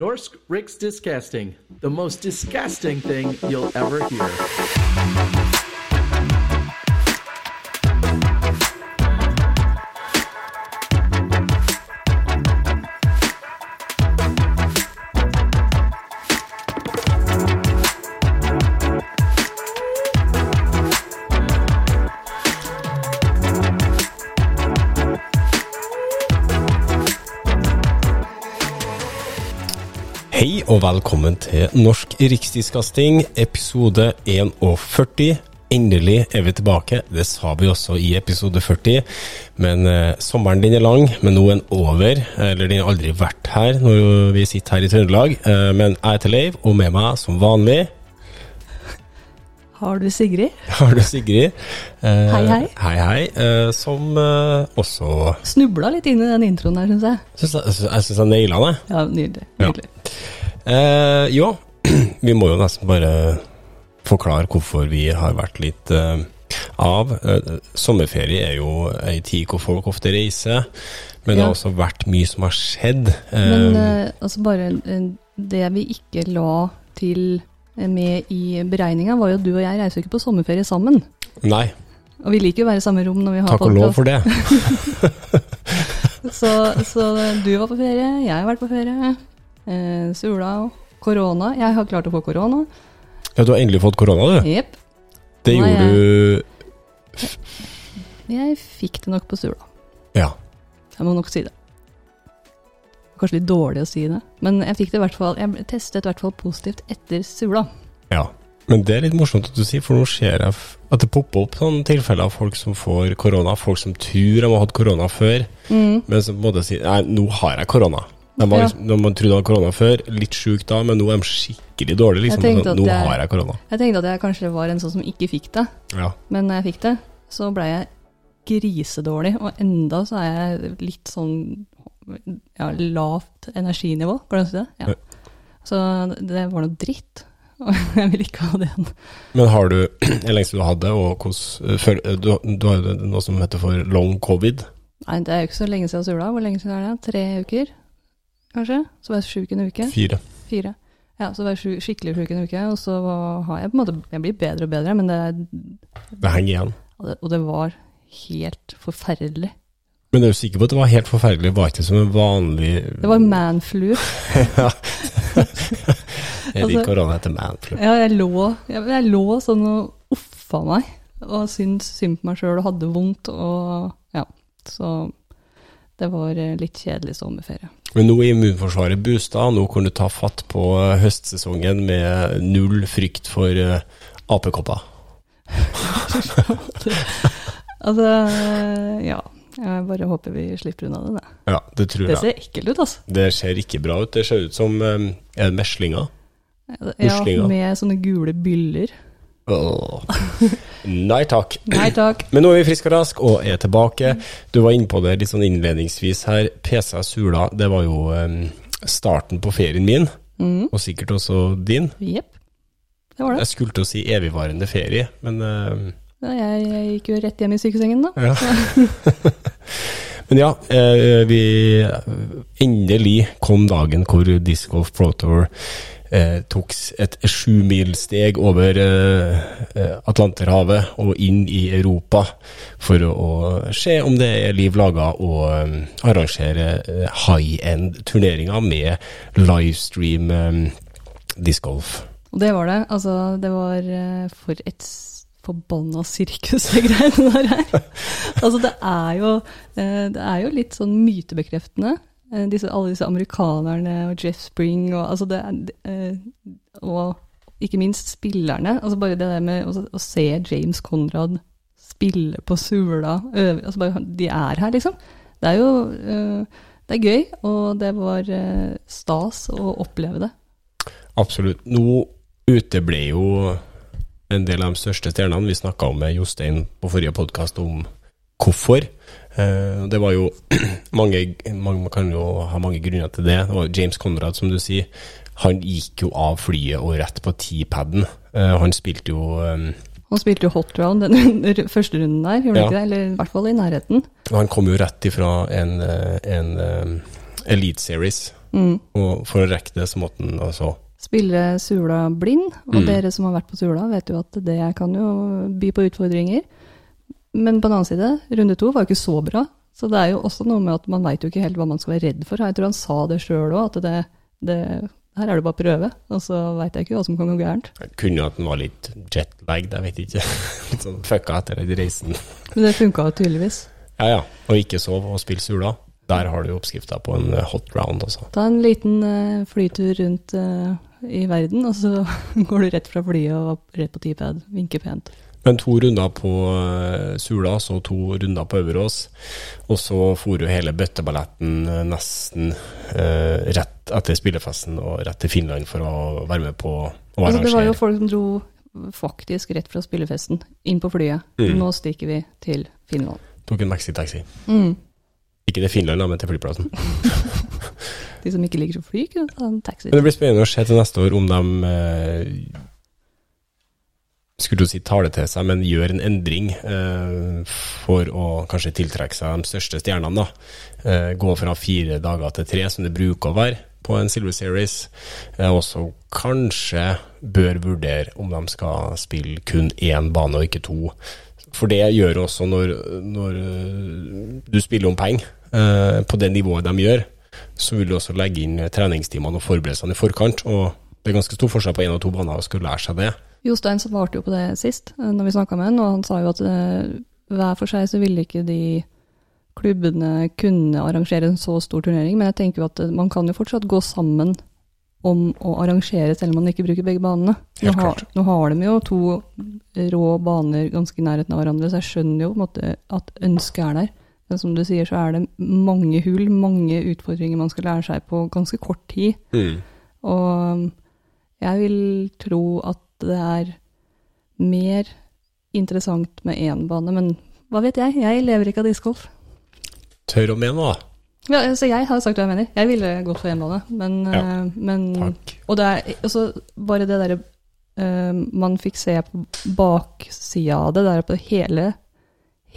Norsk Rick's Discasting, the most disgusting thing you'll ever hear. Velkommen til Norsk Riksdiskasting, episode 41. Endelig er vi tilbake. Det sa vi også i episode 40. Men eh, sommeren din er lang, men nå er den over. Eller den har aldri vært her når vi sitter her i Trøndelag. Eh, men jeg heter Leiv, og med meg som vanlig Har du Sigrid? har du Sigrid. Eh, Hei, hei. Hei, hei. Eh, som eh, også Snubla litt inn i den introen her, syns jeg. synes Jeg jeg, synes jeg naila det. Ja, Nydelig. Ja. Eh, jo, vi må jo nesten bare forklare hvorfor vi har vært litt eh, av. Eh, sommerferie er jo ei tid hvor folk ofte reiser, men det har også vært mye som har skjedd. Eh, Men eh, altså bare eh, det vi ikke la til eh, med i beregninga, var jo at du og jeg reiser jo ikke på sommerferie sammen. nei, Og vi liker jo å være i samme rom når vi har takk og lov for det. Så, så du var på ferie, jeg har vært på ferie. Eh, Sula, korona. Jeg har klart å få korona. Ja, du har endelig fått korona, du. Jepp. Det Nå gjorde du Jeg fikk det nok på Sula. Ja. Jeg må nok si det. Kanskje litt dårlig å si det, men jeg fikk det i hvert fall Jeg testet i hvert fall positivt etter Sula. ja. Men det er litt morsomt at du sier, for nå ser jeg at det popper opp sånne tilfeller av folk som får korona. Folk som tror de har hatt korona før, Mm. men som på en måte sier Nei, nå har jeg korona. De var Ja. de når man trodde de hadde korona før, litt sjuk da, men nå er de skikkelig dårlige. Liksom. Jeg Sånn, nå jeg- har jeg korona. Jeg tenkte at jeg kanskje var en sånn som ikke fikk det, Ja. men når jeg fikk det, så ble jeg grisedårlig, og enda så er jeg litt sånn ja, lavt energinivå, kan du si det? Ja. Så det var noe dritt, og jeg vil ikke ha det igjen. Men har du Hvor lenge du hadde, og hvordan Du, du har jo noe som heter for long covid. Nei, det er jo ikke så lenge siden Sula. Hvor lenge siden er det? Tre uker, kanskje? Så var jeg sjuk en uke. Fire. Fire. Ja, så var jeg sjuk, skikkelig sjuk en uke, og så var- har jeg på en måte Jeg blir bedre og bedre, men det, Det henger igjen. og det, og det var helt forferdelig. Men er du sikker på at det var helt forferdelig? Var ikke som en vanlig Det var manflu. ja. jeg liker Altså- korona heter manflu? Ja, jeg lå, jeg, jeg lå sånn og uffa meg, og syntes synd på meg sjøl og hadde vondt, og ja. Så det var eh, litt kjedelig sommerferie. Men nå er immunforsvaret boosta, nå kan du ta fatt på eh, høstsesongen med null frykt for uh, apekopper. Altså, ja. Jeg bare håper vi slipper unna det. da. Ja, det tror jeg. det ser ekkelt ut, altså. Det ser ikke bra ut. Det ser ut som um, Er meslinger? Ja, med sånne gule byller. Åh. Nei takk. Nei takk. Men nå er vi friske og raske og er tilbake. Du var inne på det litt sånn innledningsvis her. PC Sula, det var jo um, starten på ferien min, Mm. og sikkert også din. Jepp. Det var det. Jeg skulle til å si evigvarende ferie, men um, Ja, jeg, jeg gikk jo rett hjem i sykesengen, da. Ja. Men ja, eh, vi Endelig kom dagen hvor Disc Golf Pro Tour eh, tok et sjumilssteg over eh, eh, Atlanterhavet og inn i Europa for å, å se om det er liv laga å eh, arrangere eh, high end-turneringer med livestream eh, disc golf. Og det var det. Altså, det var for et forbanna sirkus, det greiene der her. altså, det er jo, det er jo litt sånn mytebekreftende. Eh, Disse, alle disse amerikanerne og Jeff Spring og altså det eh, Og ikke minst spillerne. Altså bare det der med å, å se James Conrad spille på Sula altså bare, De er her, liksom. Det er jo eh, Det er gøy, og det var stas å oppleve det. Absolutt. Nå uteble jo en del av de største stjernene. Vi snakka med Jostein på forrige podkast om hvorfor. Eh, det var jo mange, mange Man kan jo ha mange grunner til det. Det var James Conrad, som du sier. Han gikk jo av flyet og rett på T-paden. Eh, han spilte jo eh, Han spilte jo hot round den første runden der, gjorde han Ja. ikke det? Eller i hvert fall i nærheten. Han kom jo rett ifra en, en Elite Series, Mm. Og for å rekke det, så måtte han altså Spille Sula blind, og Mm. dere som har vært på Sula, vet jo at det kan jo by på utfordringer. Men på den annen side, runde to var jo ikke så bra. Så det er jo også noe med at man veit jo ikke helt hva man skal være redd for. Jeg tror han sa det sjøl òg, at det, det her er det bare å prøve, og så veit jeg ikke hva som kan gå gærent. Kunne at han var litt jetlagged, jeg vet ikke. Litt sånn fucka etter den reisen. Men det funka jo tydeligvis. Ja ja, og ikke sove og spille sula. Der har du oppskrifta på en eh, hot round, altså. Ta en liten eh, flytur rundt eh, i verden, og så går du rett fra flyet og rett på T-pad. Vinker pent. Men to runder på eh, Sula, så to runder på Øverås. Og så for jo hele bøtteballetten eh, nesten eh, rett etter spillefesten og rett til Finland for å være med på å Altså, det var jo folk som dro faktisk rett fra spillefesten inn på flyet. Mm. Nå stikker vi til Finland. Tok en maxitaxi. Mm. Ikke til Finland, da, men til flyplassen. De som ikke liker å fly, kunne ta en taxi. Men det blir spennende å se til neste år om de eh, skulle du si tale til seg, men gjør en endring eh, for å kanskje tiltrekke seg de største stjernene. Eh, gå fra fire dager til tre, som det bruker å være på en Silver Series. Eh, også kanskje bør vurdere om de skal spille kun én bane og ikke to. For det gjør også når, når eh, du spiller om penger eh, på det nivået de gjør, så vil du også legge inn treningstimene og forberedelsene i forkant. Og det er ganske stor forskjell på én og to baner å skulle lære seg det. Jostein svarte jo på det sist, eh, når vi snakka med han, og han sa jo at eh, hver for seg så ville ikke de klubbene kunne arrangere en så stor turnering, men jeg tenker jo at eh, man kan jo fortsatt gå sammen om å arrangere, selv om man ikke bruker begge banene. Nå har, nå har de jo to rå baner ganske i nærheten av hverandre, så jeg skjønner jo måte at ønsket er der. Men som du sier, så er det mange hull, mange utfordringer man skal lære seg på ganske kort tid. Og jeg vil tro at det er mer interessant med én bane, men hva vet jeg? Jeg lever ikke av discgolf. Tør å mene, da. Ja, altså jeg har sagt hva jeg mener. Jeg ville gått for én bane, men, Ja, eh, men Takk. Og det er også bare det derre uh, Man fikk se på baksida av det, der på hele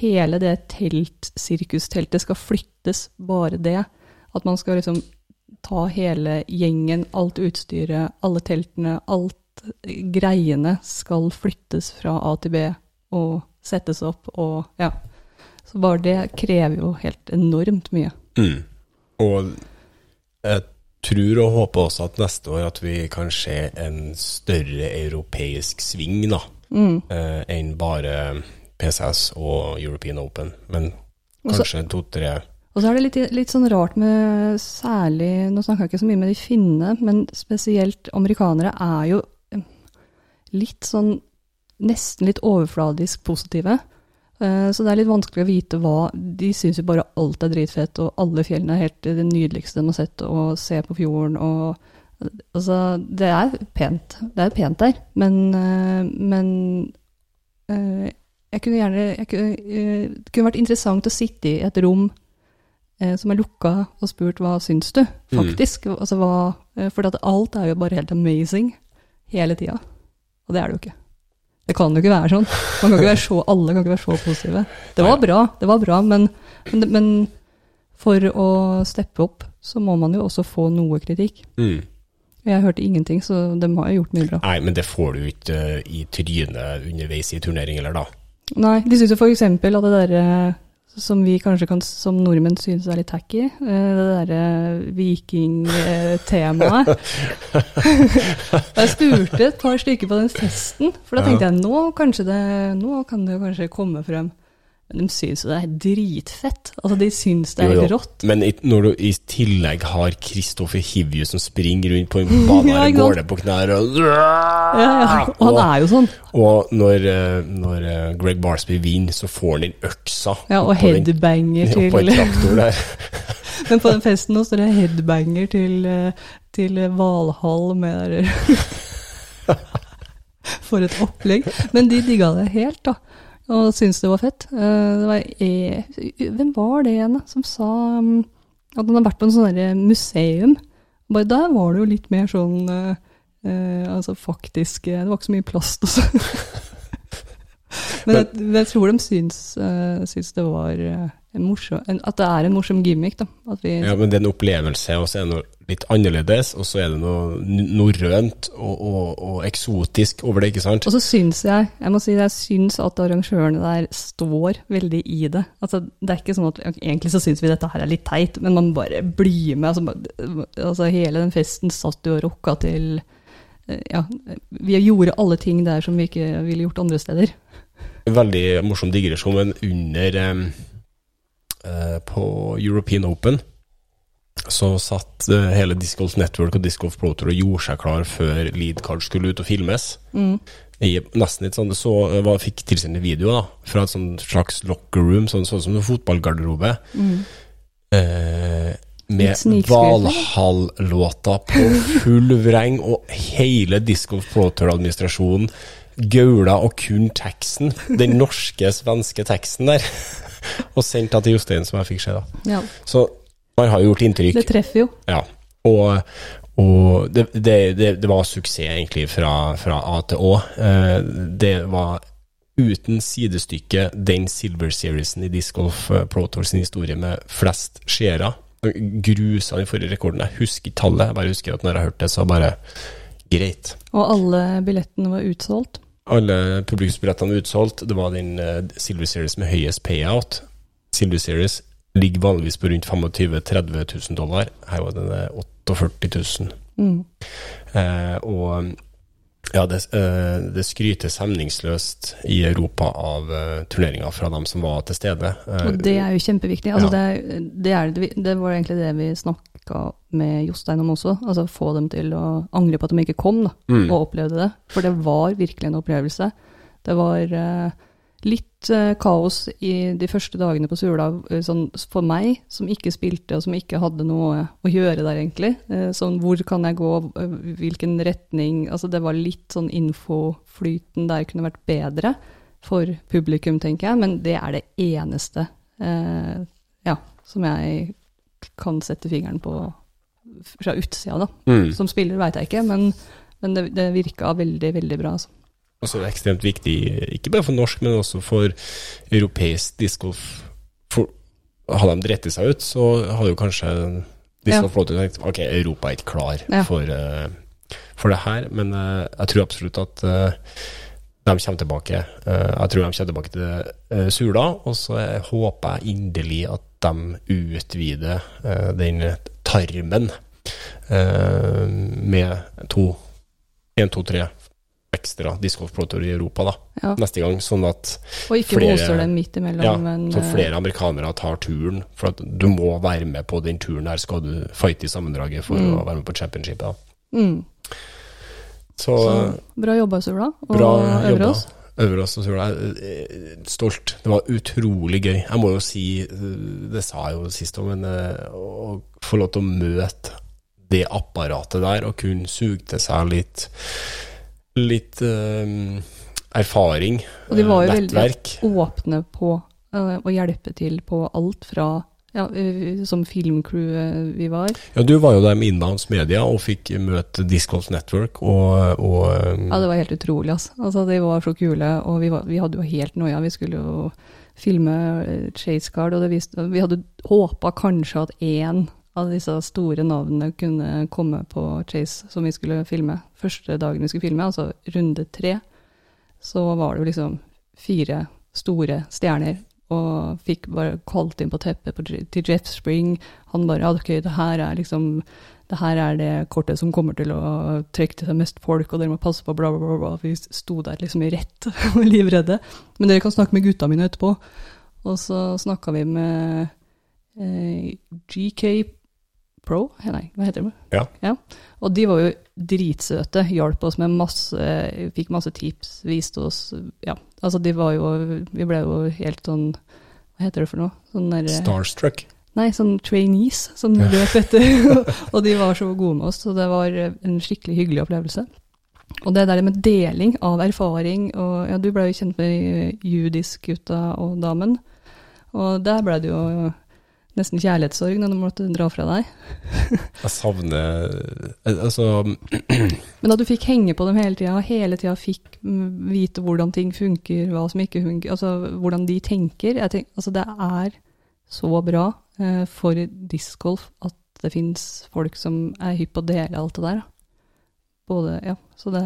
Hele det telt, sirkusteltet skal flyttes, bare det. At man skal liksom ta hele gjengen, alt utstyret, alle teltene, alt greiene skal flyttes fra A til B og settes opp og ja. Så bare det krever jo helt enormt mye. Mm. Og jeg tror og håper også at neste år at vi kan se en større europeisk sving, da, Mm. eh, enn bare PCS og European Open. Men kanskje to-tre Og så er det litt, litt sånn rart med særlig Nå snakker jeg ikke så mye med de finne, men spesielt amerikanere er jo litt sånn Nesten litt overfladisk positive. Eh, Så det er litt vanskelig å vite hva De syns jo bare alt er dritfett, og alle fjellene er helt det nydeligste de har sett, og se på fjorden og Altså, det er pent. Det er pent der, men, eh, men eh, jeg kunne gjerne jeg kunne, eh, Det kunne vært interessant å sitte i et rom eh, som er lukka, og spurt hva syns du, faktisk. Altså, hva, eh, for alt er jo bare helt amazing hele tida. Og det er det jo ikke. Det kan jo ikke være sånn. Man kan ikke være så, alle kan ikke være så positive. Det var bra, det var bra, men, men, men for å steppe opp, så må man jo også få noe kritikk. mm. Jeg hørte ingenting, så de har jo gjort mye bra. Nei, men det får du ikke eh, i trynet underveis i turnering, eller da. Nei, de syns jo eksempel at det derre som vi kanskje kan, som nordmenn synes er litt tacky, eh, det derre vikingtemaet. jeg spurte et par stykker på den testen, for da tenkte jeg nå, det, nå kan det kanskje komme frem. Men de syns jo det er dritfett. Altså, de syns det er Jo, jo. rått. Men i, når du i tillegg har Kristoffer Hivju som springer rundt på en bane Ja, og går ned på knær og Ja, ja. Og han er jo sånn. Og når, eh, når eh, Greg Barsby vinner, så får han den øksa Ja, og headbanger den- På en traktor der. Men på den festen nå står det headbanger til, eh, til Valhall med der For et opplegg. Men de digga det helt, da. Og syntes det var fett. Eh, Det var e Hvem var det igjen, som sa um, at han har vært på en sånn museum? Bare der var det jo litt mer sånn eh, eh, Altså faktisk eh, Det var ikke så mye plast og sånn. Men jeg, jeg tror de syns, uh, syns det var eh, en morsom, en, at det er en morsom gimmick. da. Vi, Ja, men det er en det litt annerledes, og så er det noe norrønt og, og, og eksotisk over det, ikke sant? Og så syns jeg, jeg må si jeg syns at arrangørene der står veldig i det. Altså, det er ikke sånn at egentlig så syns vi dette her er litt teit, men man bare blir med. Altså, altså hele den festen satt jo og rocka til eh, Ja, vi gjorde alle ting der som vi ikke ville gjort andre steder. Veldig morsom digresjon, men under eh, På European Open så satt eh, hele Disc Golf Network og Disc Golf Pro Tour og gjorde seg klar før lead card skulle ut og filmes. I nesten litt sånn, det så, jeg var, fikk tilsendt en video da, fra et sånn slags locker room, sånn, sånn som en fotballgarderobe. Eh, med Valhall-låta på full vreng, og hele Disco Pro Tour-administrasjonen gaula og kun teksten. Den norske, svenske teksten der. og sendt det til Jostein, som jeg fikk se. da. Ja, Så man har jo gjort inntrykk. det treffer jo. Ja, og, og det, det, det, det var suksess egentlig fra, fra A til Å. Eh, det var uten sidestykke den Silver Seriesen i Disc Golf eh, Pro Tour sin historie med flest seere. Grusa den forrige rekorden. Jeg husker tallet, jeg bare husker at når jeg hørte det, så bare greit. Og alle billettene var utsolgt. Alle publikumsbillettene var utsolgt. Det var den eh, Silver Series med høyest payout. Silver Series ligger vanligvis på rundt 25 000-30 000 dollar. Her var det 48 000. Mm. Eh, og ja, det, eh, det skrytes hemningsløst i Europa av eh, turneringer fra dem som var til stede. Eh, Og det er jo kjempeviktig. Altså Ja. det, det, er, det var egentlig det vi snakka med Jostein om også. Altså få dem til å angre på at de ikke kom da, Mm. og opplevde det. For det var virkelig en opplevelse. Det var eh, litt eh, kaos i de første dagene på Sula eh, sånn, for meg, som ikke spilte og som ikke hadde noe å gjøre der, egentlig. Eh, sånn hvor kan jeg gå, eh, hvilken retning Altså det var litt sånn infoflyten der kunne vært bedre for publikum, tenker jeg, men det er det eneste eh, ja, som jeg kan sette fingeren på fra utsida, da. Mm. Som spiller veit jeg ikke, men, men det, det virka veldig, veldig bra. Altså. Og så det ekstremt viktig, ikke bare for norsk, men også for europeisk discgolf. Hadde de dritt seg ut, så hadde jo kanskje discgolflåten flott tenkt ok, Europa er ikke klar Ja. for, uh, for det her, men uh, jeg tror absolutt at uh, de kommer tilbake. Jeg tror de kommer tilbake til Sula, og så håper jeg inderlig at de utvider den tarmen med to, én, to, tre ekstra discgolf pro tour i Europa da, Ja. neste gang, sånn at flere- imellom, ja, men så eh, flere amerikanere tar turen. For at du må være med på den turen her, skal du fighte i sammendraget for Mm. å være med på championshipet. Mm. Så, Så bra jobba, Sula. Og bra øver oss. Øver oss og Sula. Stolt. Det var utrolig gøy. Jeg må jo si, det sa jeg jo sist òg, men eh, å få lov til å møte det apparatet der, og kunne suge til seg litt Litt eh, erfaring, Og de var jo nettverk. veldig åpne på uh, å hjelpe til på alt fra ja, eh, som filmcrew vi var. Ja, du var jo der med Inbounds Media og fikk møte Disc Network og, og Ja, det var helt utrolig, altså. altså de var så kule, og vi, var, vi hadde jo helt noia. Vi skulle jo filme eh, Chase Card, og det viste, vi hadde håpa kanskje at én av disse store navnene kunne komme på Chase som vi skulle filme. Første dagen vi skulle filme, altså runde tre, så var det jo liksom fire store stjerner. Og fikk bare kalt inn på teppet på, til Jeff Spring. Han bare ja, ok, det her er liksom det her er det kortet som kommer til å trekke til seg mest folk, og dere må passe på, bla, bla, bla. bla. Vi sto der liksom i rett og livredde. Men dere kan snakke med gutta mine etterpå. Og så snakka vi med eh, GK Pro, nei, hva heter det? Ja. Og de var jo dritsøte, hjalp oss med masse, fikk masse tips, viste oss, ja. Altså de var jo, vi ble jo helt sånn, hva heter det for noe? Sånn der, Starstruck. Nei, sånn trainees som løp etter, og de var så gode med oss, så det var en skikkelig hyggelig opplevelse. Og det der med deling av erfaring, og ja, du ble jo kjent med judisk-gutta og damen, og der ble det jo nesten kjærlighetssorg når du måtte dra fra deg. Jeg savner eh, Altså Men da du fikk henge på dem hele tida, hele tida fikk vite hvordan ting funker, hva som ikke funker, altså hvordan de tenker tenk, altså Det er så bra eh, for discgolf at det fins folk som er hypp på å dele alt det der. Både, ja, så det,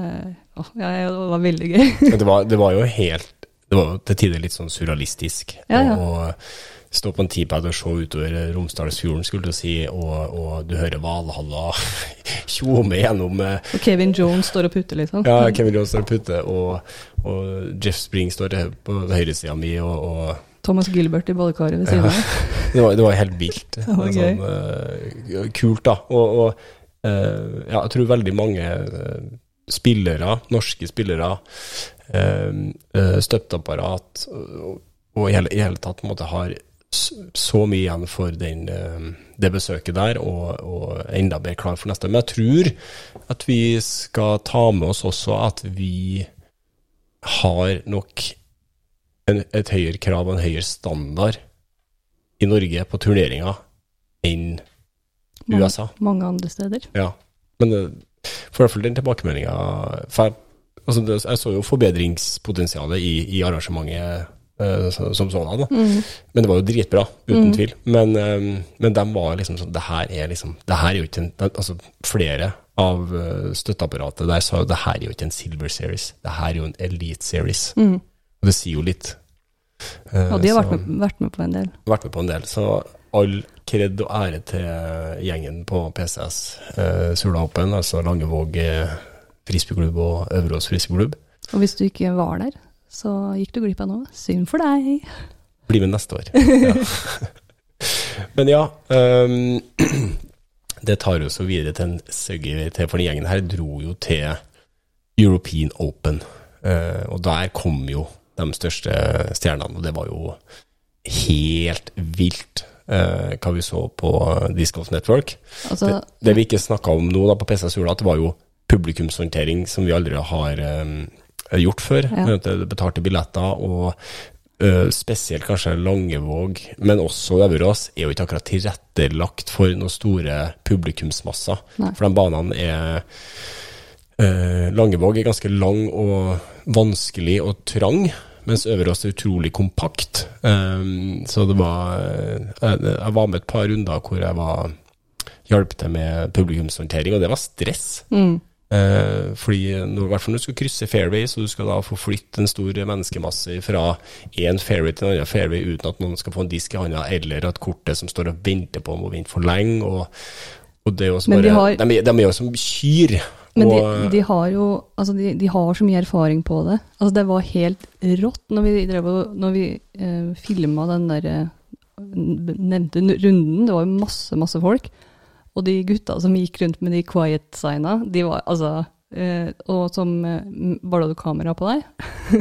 å, ja, det var veldig gøy. Det var, det var jo helt Det var til tider litt sånn surrealistisk Ja, ja. Og, stå på en T-pad og se utover Romsdalsfjorden, skulle du si, og, og du hører Valhalla tjome gjennom eh, Og Kevin Jones står og putter, liksom. Ja, Kevin Jones står og putter, og, og Jeff Spring står på høyresida mi, og, og Thomas Gilbert i badekaret ved siden av. det, var, det var helt vilt. Var sånn, uh, kult, da. Og, og uh, ja, jeg tror veldig mange spillere, norske spillere, uh, støtteapparat og, og i hele, i hele tatt på en måte har så mye igjen for den, eh, det besøket der, og, og enda bedre klar for neste. Men jeg tror at vi skal ta med oss også at vi har nok en, et høyere krav og en høyere standard i Norge på turneringer enn USA. Mange andre steder. Ja. Men for i hvert fall den tilbakemeldinga altså jeg så jo forbedringspotensialet i, i arrangementet eh, som sådan. da. Mm. Men det var jo dritbra, uten tvil. Men, eh, men de var liksom sånn Det her er liksom Det her er jo ikke en Altså, flere av eh, støtteapparatet der sa jo det her er jo ikke en Silver Series. Det her er jo en Elite Series. Mm. Og det sier jo litt. Eh, Og de har vært med, vært med på en del. vært med på en del. Så all kred og ære til gjengen på PCS eh, Sula Open, altså Langevåg eh, frisbeeklubb og Øverås frisbeeklubb. Og hvis du ikke var der, så gikk du glipp av noe. Synd for deg. Bli med neste år. Ja. Men ja, Um, det tar oss så videre til en søgge til, for den gjengen her dro jo til European Open. Uh, og der kom jo de største stjernene, og det var jo helt vilt uh, hva vi så på Disc Golf Network. Altså, Det, det vi ikke snakka om nå da på PC Sula, at det var jo publikumshåndtering som vi aldri har eh, gjort før. Ja. Betalte billetter, og Uh, spesielt kanskje Langevåg, men også Øverås, er jo ikke akkurat tilrettelagt for noen store publikumsmasser. Nei. For de banene er uh, Langevåg er ganske lang og vanskelig og trang. Mens Øverås er utrolig kompakt. Um, så det var jeg, jeg var med et par runder hvor jeg var hjalp til med publikumshåndtering, og det var stress. mm. Eh, fordi når, hvert fall når du skal krysse fairway, så du skal da få flytte en stor menneskemasse fra én fairway til en annen fairway uten at noen skal få en disk i hånda, eller at kortet som står og venter på må vente for lenge. Og, og det er jo også bare, de har- de, de er jo som kyr. Men de, og, de har jo altså de, de har så mye erfaring på det. Altså det var helt rått når vi, drev når vi eh, filma den der eh, nevnte runden. Det var jo masse, masse folk. Og de gutta som gikk rundt med de quiet-signa, de var altså eh, Og som eh, Bare hadde kamera på deg.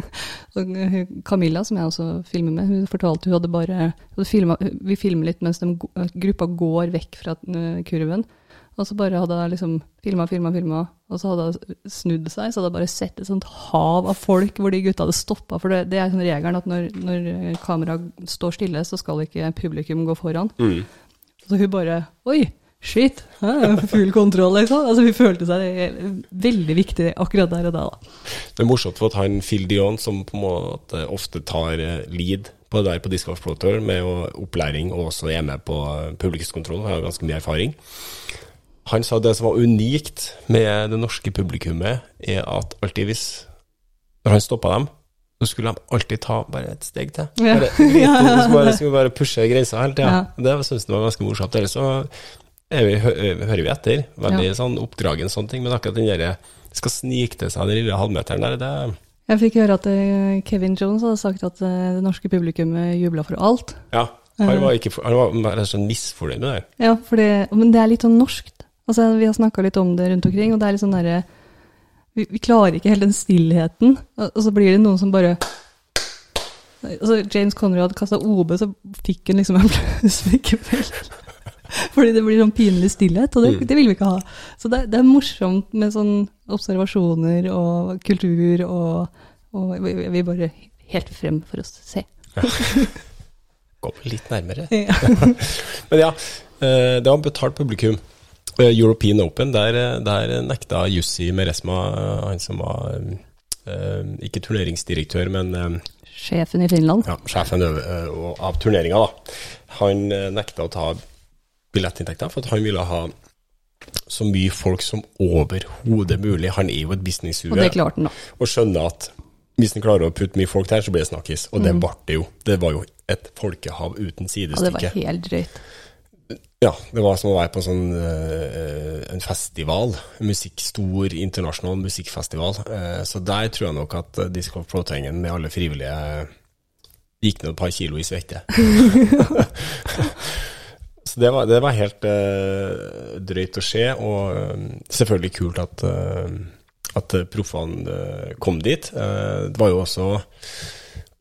eh, Camilla, som jeg også filmer med, hun fortalte hun hadde bare hun filmet, Vi filmer litt mens de, gruppa går vekk fra eh, kurven. Og så bare hadde jeg liksom filma, filma, filma, og så hadde jeg snudd seg, så hadde jeg bare sett et sånt hav av folk hvor de gutta hadde stoppa. For det, det er sånn regelen at når, når kameraet står stille, så skal ikke publikum gå foran. Mm. Så hun bare Oi, shit! Full kontroll, liksom. Altså, vi følte seg veldig viktig akkurat der og da. da. Det er morsomt for at han Phil Dion, som på en måte ofte tar eh, lead på det der på Disc Golf Pro Tour med opplæring, og også er med på publikumskontroll, har jo ganske mye erfaring. Han sa det som var unikt med det norske publikummet, er at alltid hvis Når han stoppa dem, så skulle de alltid ta bare et steg til. Bare, ja. bare, skulle bare pushe grensa hele tida. Ja. Det syns jeg var ganske morsomt. Ellers så vi, hører vi etter. Veldig sånn oppdragen sånne ting. Men akkurat den derre skal snike til seg den lille halvmeteren der, det Jeg fikk høre at eh, Kevin Jones hadde sagt at eh, det norske publikummet jubla for alt. Ja. Han var, ikke, han var rett og slett misfornøyd med det. Ja, det, men det er litt sånn norskt. Altså, vi har snakka litt om det rundt omkring, og det er litt sånn derre vi, vi klarer ikke helt den stillheten, og så blir det noen som bare altså, James Conrad kasta OB, så fikk han liksom en applaus likevel. Fordi det blir sånn pinlig stillhet, og det, Mm. det vil vi ikke ha. Så det, det er morsomt med sånn observasjoner og kultur, og, og vi, vi bare helt frem for å se. Gå litt nærmere. Ja. Men ja, eh, det var betalt publikum. Eh, European Open, der, eh, der nekta Jussi Meresma, han som var ikke turneringsdirektør, men Sjefen i Finland. ja, sjefen av turneringa, da. Han nekta å ta billettinntekter, for at han ville ha så mye folk som overhodet mulig. Han er jo et businesshue. Og det klarte han, da. Og skjønner at hvis han klarer å putte mye folk der, så blir det snakkis. Og det ble det jo. Det var jo et folkehav uten Og det var helt drøyt. Ja, det var som å være på sånn, eh, en festival. Musikk, stor internasjonal musikkfestival. Uh, så der tror jeg nok at uh, Disc Golf Pro-terrengen med alle frivillige gikk ned et par kilo i svette. så det var, det var helt uh, drøyt å se, og uh, selvfølgelig kult at, uh, at proffene kom dit. Det var jo også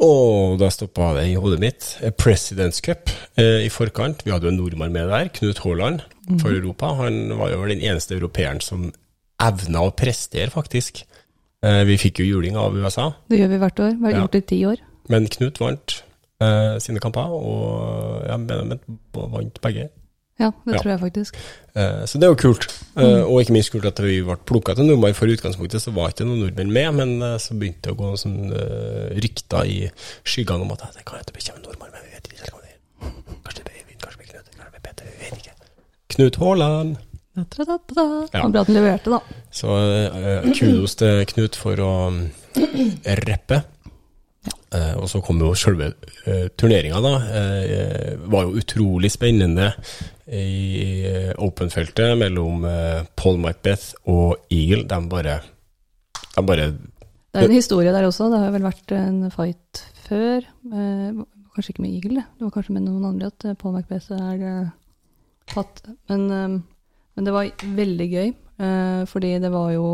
og da stoppa det i hodet mitt. Presidents Cup eh, i forkant. Vi hadde jo en nordmann med der, Knut Haaland, for Europa. Han var jo vel den eneste europeeren som evna å prestere, faktisk. Eh, vi fikk jo juling av USA, Det gjør vi hvert år. Vi har gjort det i ti år. men Knut vant eh, sine kamper, og jeg mener de vant begge. Ja, det Ja. tror jeg faktisk. Eh, Så det er jo kult. Eh, Og ikke minst kult at vi ble plukka til nordmann. For i utgangspunktet så var ikke noen nordmenn med, men eh, så begynte det å gå noen sånn, eh, rykter i skyggene om at det kan hende det kommer en nordmann, men vi vet ikke om det er. Kanskje det blir Øyvind, kanskje det blir Knut, kanskje det blir Petter, vi vet ikke. Knut Haaland. Da-da-da-da. Ja. Bra at han leverte, da. Så kudos til Knut for å mm, rappe. Eh, og så kom jo selve uh, turneringa, da. Eh, var jo utrolig spennende i eh, open-feltet mellom eh, Paul Macbeth og Eagle. De bare De bare Det er en historie der også. Det har vel vært en fight før. Eh, kanskje ikke med Eagle, det. det var kanskje med noen andre at eh, Paul Macbeth er eh, tatt. Men, eh, men det var veldig gøy, eh, fordi det var jo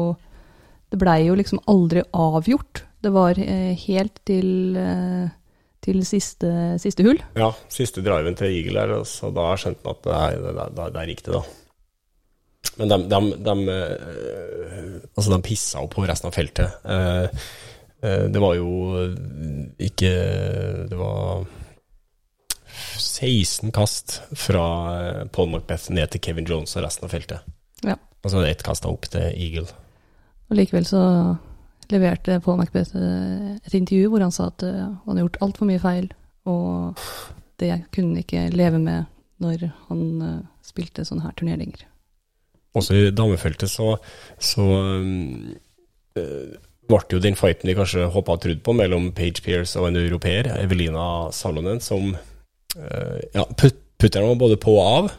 Det blei jo liksom aldri avgjort. Det var eh, helt til, eh, til siste, siste hull. Ja, siste driven til Eagle der, så da skjønte man at det er- det er- gikk da. Men de, de, de, eh, altså de pissa jo på resten av feltet. Det var jo ikke Det var 16 kast fra Paul Macbeth ned til Kevin Jones og resten av feltet. Ja. Og så ett kast opp til Eagle. Og likevel så leverte Paul Macbeth eh, et intervju hvor han sa at eh, han hadde gjort altfor mye feil, og det kunne han ikke leve med når han eh, spilte sånne her turneringer. Også i damefeltet så, så um, ble jo den fighten vi kanskje håpa og trodde på, mellom Page Pierce og en europeer, Evelina Salonen, som uh, Ja, put, putteren var både på og av.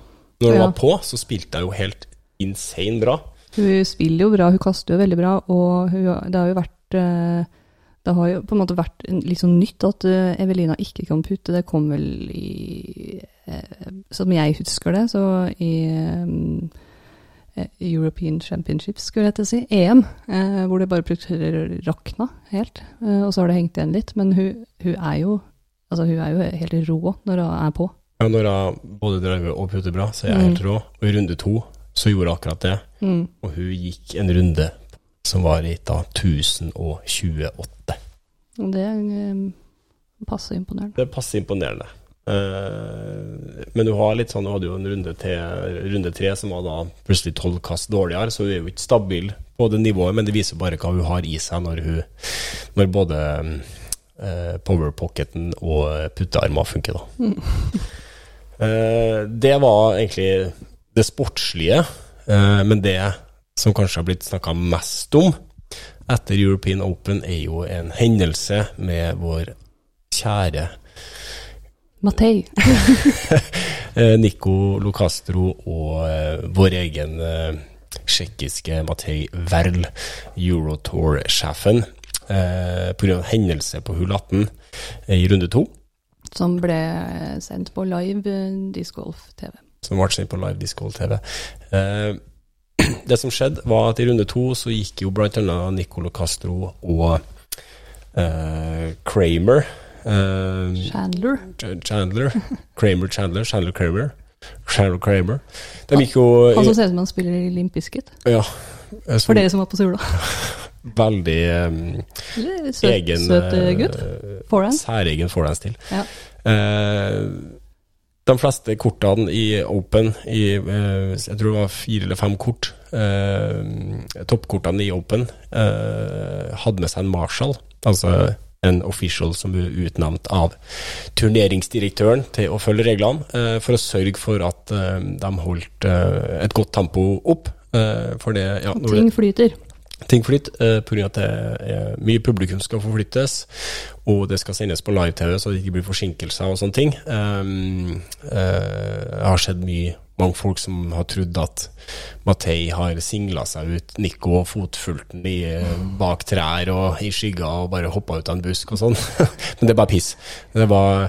Når hun Ja. var på, så spilte hun jo helt insane bra. Hun spiller jo bra, hun kaster jo veldig bra, og hun, det har jo vært eh, Det har jo på en måte vært litt sånn nytt at eh, Evelina ikke kan putte. Det kom vel i eh, Som jeg husker det, så i European Championships, skulle jeg til å si. EM, eh, hvor det bare rakna helt. Og så har det hengt igjen litt. Men hun, hun er jo Altså, hun er jo helt rå når hun er på. Ja, når hun både driver og putter bra, så er hun helt rå. Og i runde to så gjorde hun akkurat det. Mm. Og hun gikk en runde som var i da 1028. Og det eh, passer imponerende. Det passer imponerende. Eh, men du har litt sånn, du hadde jo en runde til, runde tre som var da plutselig tolv kast dårligere, så hun er jo ikke stabil på det nivået, men det viser bare hva hun har i seg når, hun, når både eh, powerpocketen og puttearmer funker, da. Eh, det var egentlig det sportslige, men det som kanskje har blitt snakka mest om etter European Open, er jo en hendelse med vår kjære Matei. eh, Nico Locastro og eh, vår egen eh, tsjekkiske Matei Verl, Eurotour-sjefen, eh, pga. en hendelse på hull 18 eh, i runde to, Som ble sendt på live eh, Disc Golf-TV. Som ble sendt på Live Disco TV. Eh, det som skjedde, var at i runde to så gikk jo bl.a. Nicolo Castro og eh, Kramer eh, Chandler. Chandler. Kramer Chandler. Chandler Kramer. Chandler Kramer. De gikk jo Han som ser ut som han spiller i Limp Bizkit. Ja. Som, For dere som var på Sula. Veldig um, Søt, egen søt eh, gutt. eh, Forehand. Særegen forhandsstil. Ja. Eh, de fleste kortene i Open, i, eh, jeg tror det var fire eller fem kort, eh, toppkortene i Open, eh, hadde med seg en Marshall, altså en official som ble utnevnt av turneringsdirektøren til å følge reglene, eh, for å sørge for at eh, de holdt eh, et godt tempo opp. For det, ja, Ting flyter. Ting flytter, eh, pga. at det er mye publikum skal forflyttes, og det skal sendes på live-TV, så det ikke blir forsinkelser og sånne ting. Um, eh, jeg har sett mye, mange folk som har trodd at Matei har singla seg ut, Nico og fotfulten i, eh, bak trær og i skygga og bare hoppa ut av en busk og sånn. Men det er bare piss. Det var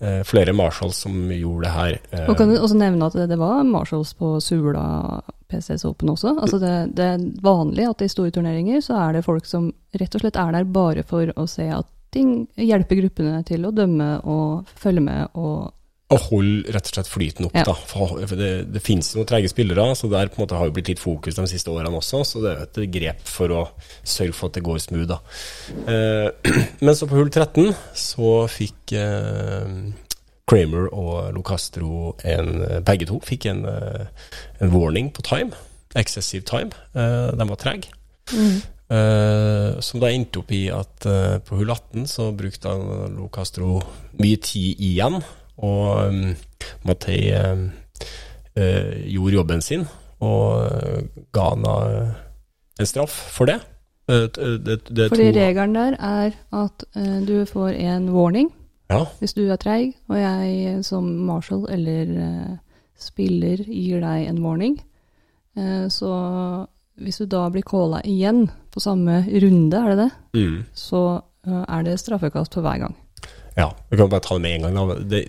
eh, flere Marshalls som gjorde det her. eh, Og kan du også nevne at det var Marshalls på Sula PCS Open også. Altså det, det er vanlig at i store turneringer så er det folk som rett og slett er der bare for å se at ting hjelper gruppene til å dømme og følge med og å holde rett og slett flyten opp. Ja. da. For det, det finnes noen trege spillere, så der på en måte har jo blitt litt fokus de siste årene også. Så det er et grep for å sørge for at det går smooth. da. Eh, men så på hull 13 så fikk eh, Kramer og Locastro en, begge to fikk en, eh, en warning på time. Excessive time. Eh, de var trege. Eh, som da endte opp i at eh, på hull 18 så brukte han LoCastro mye tid igjen, og um, Matei eh, eh, gjorde jobben sin og eh, ga han eh, en straff for det. Eh, det, det Fordi regelen der er at uh, du får en warning Ja, hvis du er treig, og jeg som marshal eller uh, spiller gir deg en warning. uh, så hvis du da blir calla igjen på samme runde, er det det, mm. så uh, er det straffekast for hver gang. ja. Vi kan bare ta det med en gang. Det,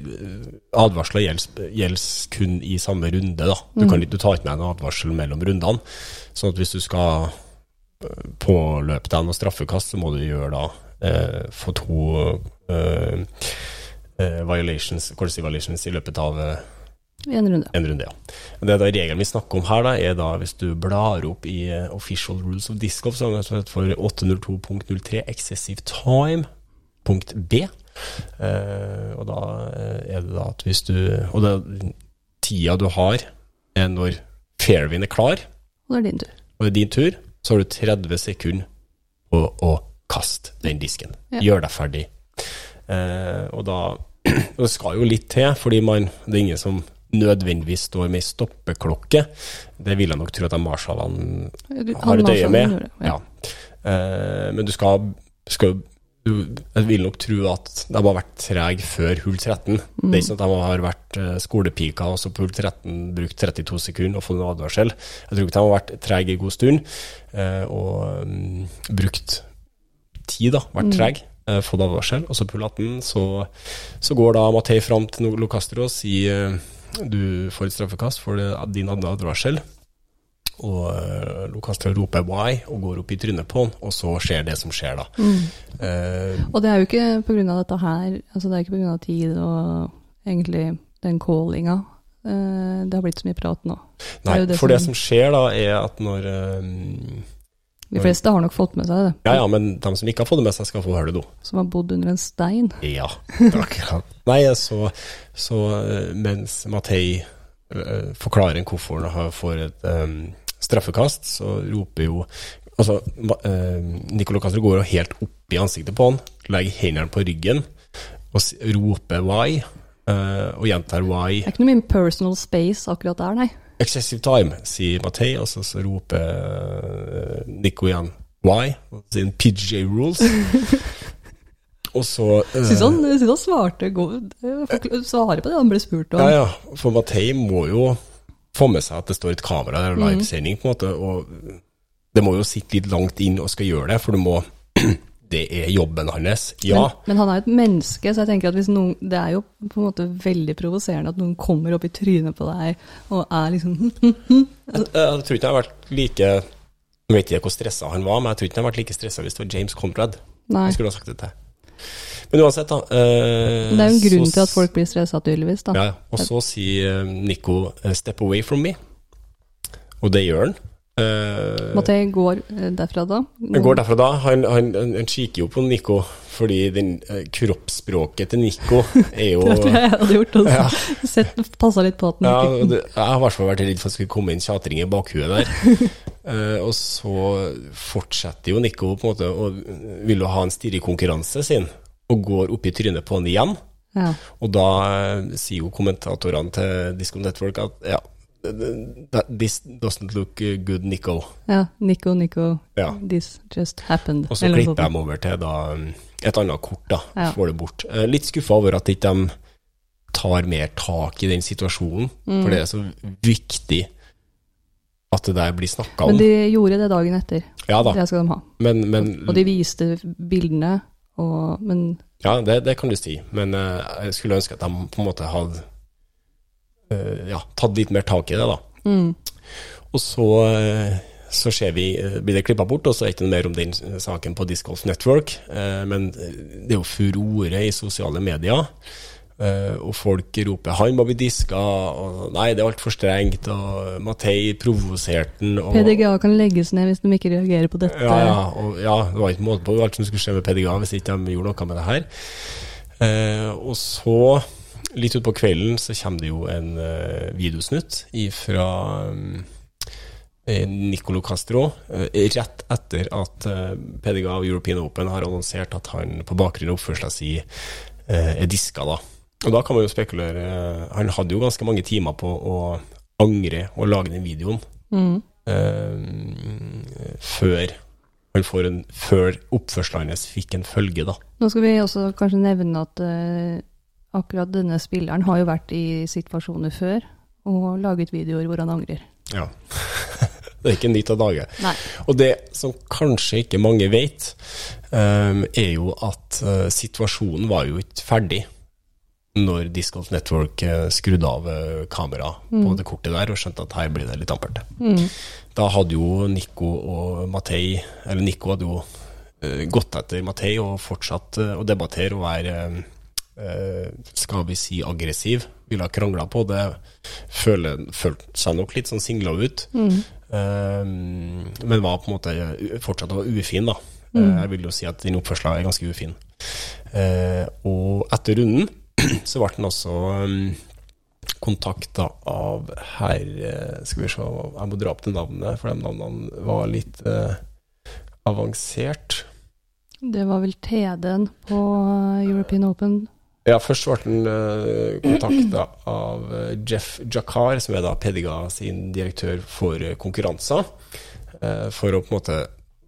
advarsler gjelder, kun i samme runde. Da. Du, kan, ikke- du tar ikke med en advarsel mellom rundene. Sånn at hvis du skal påløpe deg noe straffekast, så må du gjøre da eh, få to violations, courtesy violations i løpet av eh, En runde. en runde, ja. Det da regelen vi snakker om her, da, er da hvis du blar opp i eh, Official Rules of Disc Golf, så er det for 802.03 Excessive Time, punkt B. Uh, og da eh, er det da at hvis du Og det, tida du har, er når Fairwind er klar, Og det er din tur. og det er din tur, så har du 30 sekunder på å kaste den disken. Ja. Gjør deg ferdig. Eh, og da og Det skal jo litt til, fordi man, det er ingen som nødvendigvis står med ei stoppeklokke. Det vil jeg nok tro at de har et øye med. Ja. Eh, men du skal, skal du, Jeg vil nok tro at de har vært trege før hull 13. Det er ikke sånn at de har vært skolepika skolepiker og så på hull 13 brukt 32 sekunder og fått en advarsel. Jeg tror ikke de har vært trege en god stund eh, og um, brukt tid, da. Vært trege. eh, Fått advarsel. Og så på 18 så, så går da Matei fram til Locastro og sier eh, du får et straffekast for din advarsel. Og uh, Locastro roper 'why' og går opp i trynet på han, og så skjer det som skjer, da. Eh, Og det er jo ikke pga. dette her, altså det er ikke pga. tid og egentlig den callinga. Eh, det har blitt så mye prat nå. nei, det det for det som- som skjer, da, er at når eh, De fleste har nok fått med seg det, Ja ja, men de som ikke har fått det med seg, skal få høre det nå. som har bodd under en stein. Ja, akkurat. Nei, så, så eh, mens Matei uh, forklarer hvorfor han har- får et um, straffekast, så roper jo Altså, uh, Nicolo Castro går helt opp i ansiktet på han, legger hendene på ryggen og roper 'why', uh, og gjentar 'why'. Det er ikke noe mye personal space akkurat der, nei. Excessive time, sier Matei, og så, så roper uh, Nico igjen 'why', og sier PJ rules. og så eh, Syns han, synes han svarte godt. Svarer på det han ble spurt om. Ja, ja. For Matei må jo få med seg at det står et kamera der, og livesending, på en måte. Og det må jo sitte litt langt inn og skal gjøre det, for du må Det er jobben hans. Ja. Men, men han er jo et menneske, så jeg tenker at noen, det er jo på en måte veldig provoserende at noen kommer opp i trynet på deg og er liksom Jeg, jeg tror ikke jeg har vært like Jeg vet ikke hvor stressa han var, men jeg tror ikke han har vært like stressa hvis det var James Conrad. Nei. Jeg skulle ha sagt det til. Men uansett, da. eh, det er jo en grunn så- til at folk blir stressa, tydeligvis. da. Ja, ja. og så sier eh, Nico eh, 'step away from me', og det gjør han. Eh, Måtte går gå derfra da. han går derfra da. Han, han, han, kikker jo på Nico, fordi den uh, kroppsspråket til Nico er jo Det tror jeg jeg hadde gjort. Ja. Altså. Sett, passa litt på at den Ja, det, jeg har i hvert fall vært redd for at det skulle komme inn tjatring i bakhuet der. uh, og så fortsetter jo Nico på en måte og vil jo ha en stirrekonkurranse sin, og går opp i trynet på han igjen. ja. Og da eh, sier jo kommentatorene til Disco Network at ja, this doesn't look good, Nico. ja. Nico, Nico. Ja. This just happened. Og så klipper de over til da um, et annet kort, da. Ja. Får det bort. Litt skuffa over at ikke de tar mer tak i den situasjonen, Mm. for det er så viktig at det der blir snakka om. Men de gjorde det dagen etter. ja da, Det skal de ha. men, men Og de viste bildene, og, men Ja, det, det kan du si, men eh, jeg skulle ønske at de på en måte hadde ja, tatt litt mer tak i det, da. mm, Og så, eh, så ser vi, eh, blir det klippa bort, og så er det ikke noe mer om den saken på Disc Golf Network. eh, Men det er jo furore i sosiale medier. eh, Og folk roper 'han må bli diska', og 'nei, det er altfor strengt', og 'Matei provoserte han'. og- PDGA kan legges ned hvis de ikke reagerer på dette. ja, ja, og, ja, det var ikke måte på alt som skulle skje med PDGA hvis ikke de gjorde noe med det her. Eh, og så, litt utpå kvelden, så kommer det jo en eh, videosnutt fra um, Nicolo Castro, eh, rett etter at eh, PDGA av European Open har annonsert at han på bakgrunn av oppførselen sin eh, er diska, da. Og da kan man jo spekulere eh, Han hadde jo ganske mange timer på å angre og lage den videoen Mm. eh, før han får en, før oppførselen hans fikk en følge, da. Nå skal vi også kanskje nevne at eh, akkurat denne spilleren har jo vært i situasjoner før og laget videoer hvor han angrer. Ja. det er ikke nytt av dage. Nei. Og det som kanskje ikke mange vet, um, er jo at uh, situasjonen var jo ikke ferdig når Disc Network eh, skrudde av kameraet mm. på det kortet der og skjønte at her blir det litt ampert. Mm. Da hadde jo Nico og Matei, Eller Nico hadde jo eh, gått etter Matei og fortsatt eh, å debattere og være eh, Skal vi si aggressiv. Ville ha krangla på det. Føle, følte seg nok litt sånn singla ut. Eh, men var på en måte Fortsatt fortsatt være ufin, da. Eh, jeg vil jo si at din oppførsel er ganske ufin. Eh, og etter runden så ble han også kontakta av herr eh, Skal vi se, jeg må dra opp det navnet, for de navnene var litt eh, avansert. Det var vel TD-en på European Open. Ja, først ble han uh, kontakta av eh, Jeff Jakar, som er da Pediga sin direktør for eh, konkurranser, eh, for å på en måte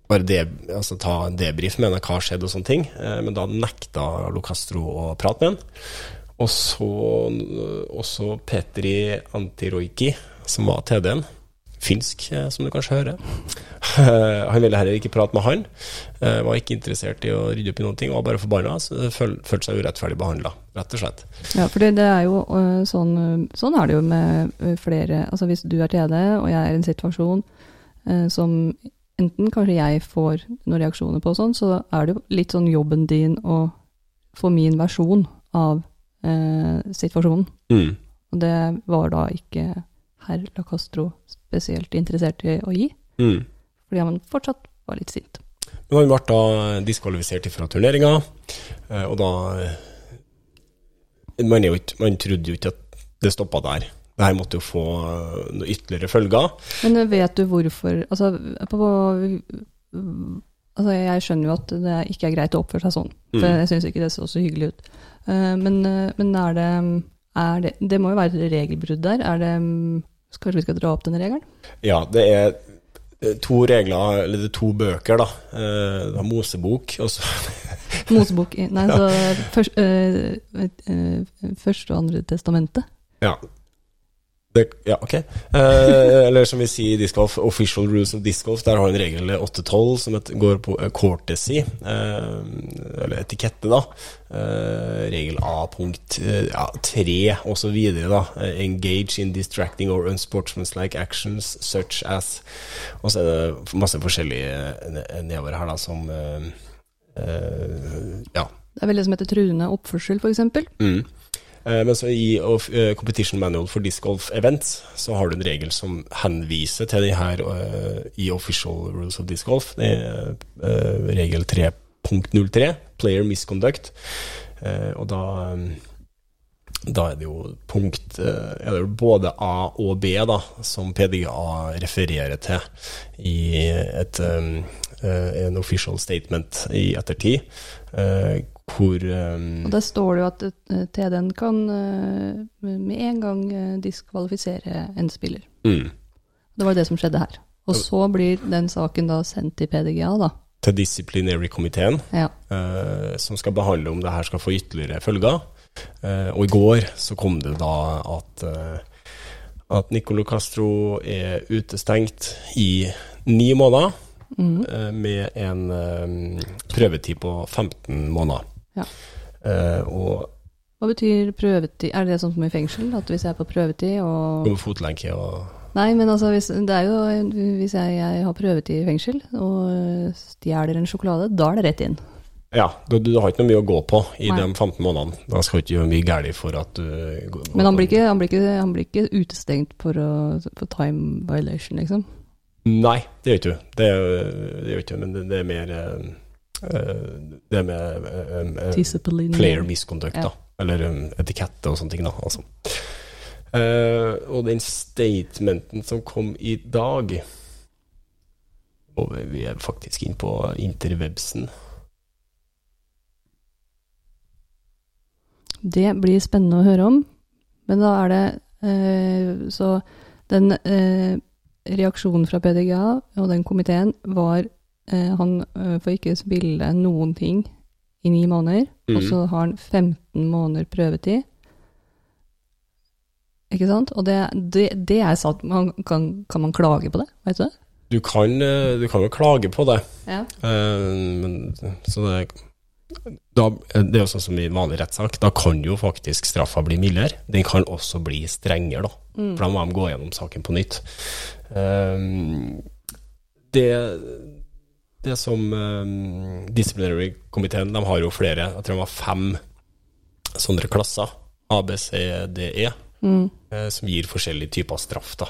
bare altså ta en debrief med henne, hva har skjedd og sånne ting. Eh, men da nekta Locastro å prate med han. Og så også Petri Antiroiki, som var TD-en. Finsk, eh, som du kanskje hører. Han ville heller ikke prate med han. Eh, var ikke interessert i å rydde opp i noen ting, var bare forbanna. føl- Følte seg urettferdig behandla, rett og slett. Ja, for det, er jo øh, sånn Sånn er det jo med flere Altså hvis du er TD, og jeg er i en situasjon øh, som enten kanskje jeg får noen reaksjoner på, sånn, så er det jo litt sånn jobben din å få min versjon av øh, situasjonen. Mm. Og det var da ikke herr Lacastro spesielt interessert i å gi, Mm. Fordi han fortsatt var litt sint. Men han ble da diskvalifisert fra turneringa, eh, og da eh, man, jo ikke, man trodde jo ikke at det stoppa der. Det her måtte jo få eh, noen ytterligere følger. Men vet du hvorfor Altså, på, altså jeg skjønner jo at det ikke er greit å oppføre seg sånn, for Mm. jeg syns ikke det så så hyggelig ut. Men, men er, det, er det Det må jo være et regelbrudd der. Er det Kanskje vi skal dra opp den regelen? Ja, det er to regler, eller er to bøker, da. Eh, Det har Mosebok, og så Mosebok Nei, så først, øh, øh, første og andre testamentet. Ja. Det, ja, ok. Eh, eller som vi sier i disc golf, official rules of disc golf, der har en regel 8-12 som et, går på eh, courtesy, eh, eller etikette, da. Eh, regel A punkt eh, ja, 3 og så videre, da. Eh, engage in distracting or unsportsmanlike actions such as Og så er det masse forskjellige nedover her, da, som Ja. Det er vel det som heter truende oppførsel, f.eks. Mm. Eh, men så i eh, Competition Manual for Disc Golf Events så har du en regel som henviser til de her eh, i Official Rules of Disc Golf. Det er regel 3.03, Player Misconduct. Og da da er det jo punkt Er både A og B da, som PDA refererer til i et, en official statement i ettertid, eh, hvor um, Og der står det jo at eh, TD-en kan eh, med en gang eh, diskvalifisere en spiller. mm, Det var det som skjedde her. Og så blir den saken da sendt til PDGA, da. til disciplinary-komiteen, Ja. eh, som skal behandle om det her skal få ytterligere følger. Eh, og i går så kom det da at at Nicolo Castro er utestengt i ni måneder, Mhm. eh, med en eh, prøvetid på 15 måneder. Ja. Eh, og Hva betyr prøvetid? Er det sånn som i fengsel? At hvis jeg er på prøvetid og fotlenke og Nei, men altså, hvis, det er jo Hvis jeg, jeg har prøvetid i fengsel og stjeler en sjokolade, da er det rett inn. Ja, du, du har ikke noe mye å gå på i Nei. de 15 månedene. Da skal du ikke gjøre mye galt for at du går- Men han blir ikke, han blir ikke, han blir ikke utestengt for, å, for time violation, liksom. Nei, det gjør ikke du. Det, det gjør ikke du, men det, er mer eh, eh, Det er med um, eh, player misconduct, Ja. da. Eller um, etikette og sånne ting, da. Altså. Uh, og den statementen som kom i dag Og vi er faktisk inne på interwebsen. Det blir spennende å høre om. Men da er det uh, Så den eh, reaksjonen fra PDGA og den komiteen var eh, Han eh, får ikke spille noen ting i ni måneder, og Mhm. så har han 15 måneder prøvetid. Ikke sant? Og det, det, det er sant. Man kan, kan man klage på det? veit du det? Du kan, eh, du kan jo klage på det. Ja. Eh, men, så det, da, det er jo sånn som i vanlig rettssak, da kan jo faktisk straffa bli mildere. Den kan også bli strengere, da. For da må de gå gjennom saken på nytt. Eh, det, det som um, disciplinary-komiteen, de har jo flere, jeg tror de har fem sånne klasser, A, B, C, D, E, Mm. eh, som gir forskjellige typer straff. Da.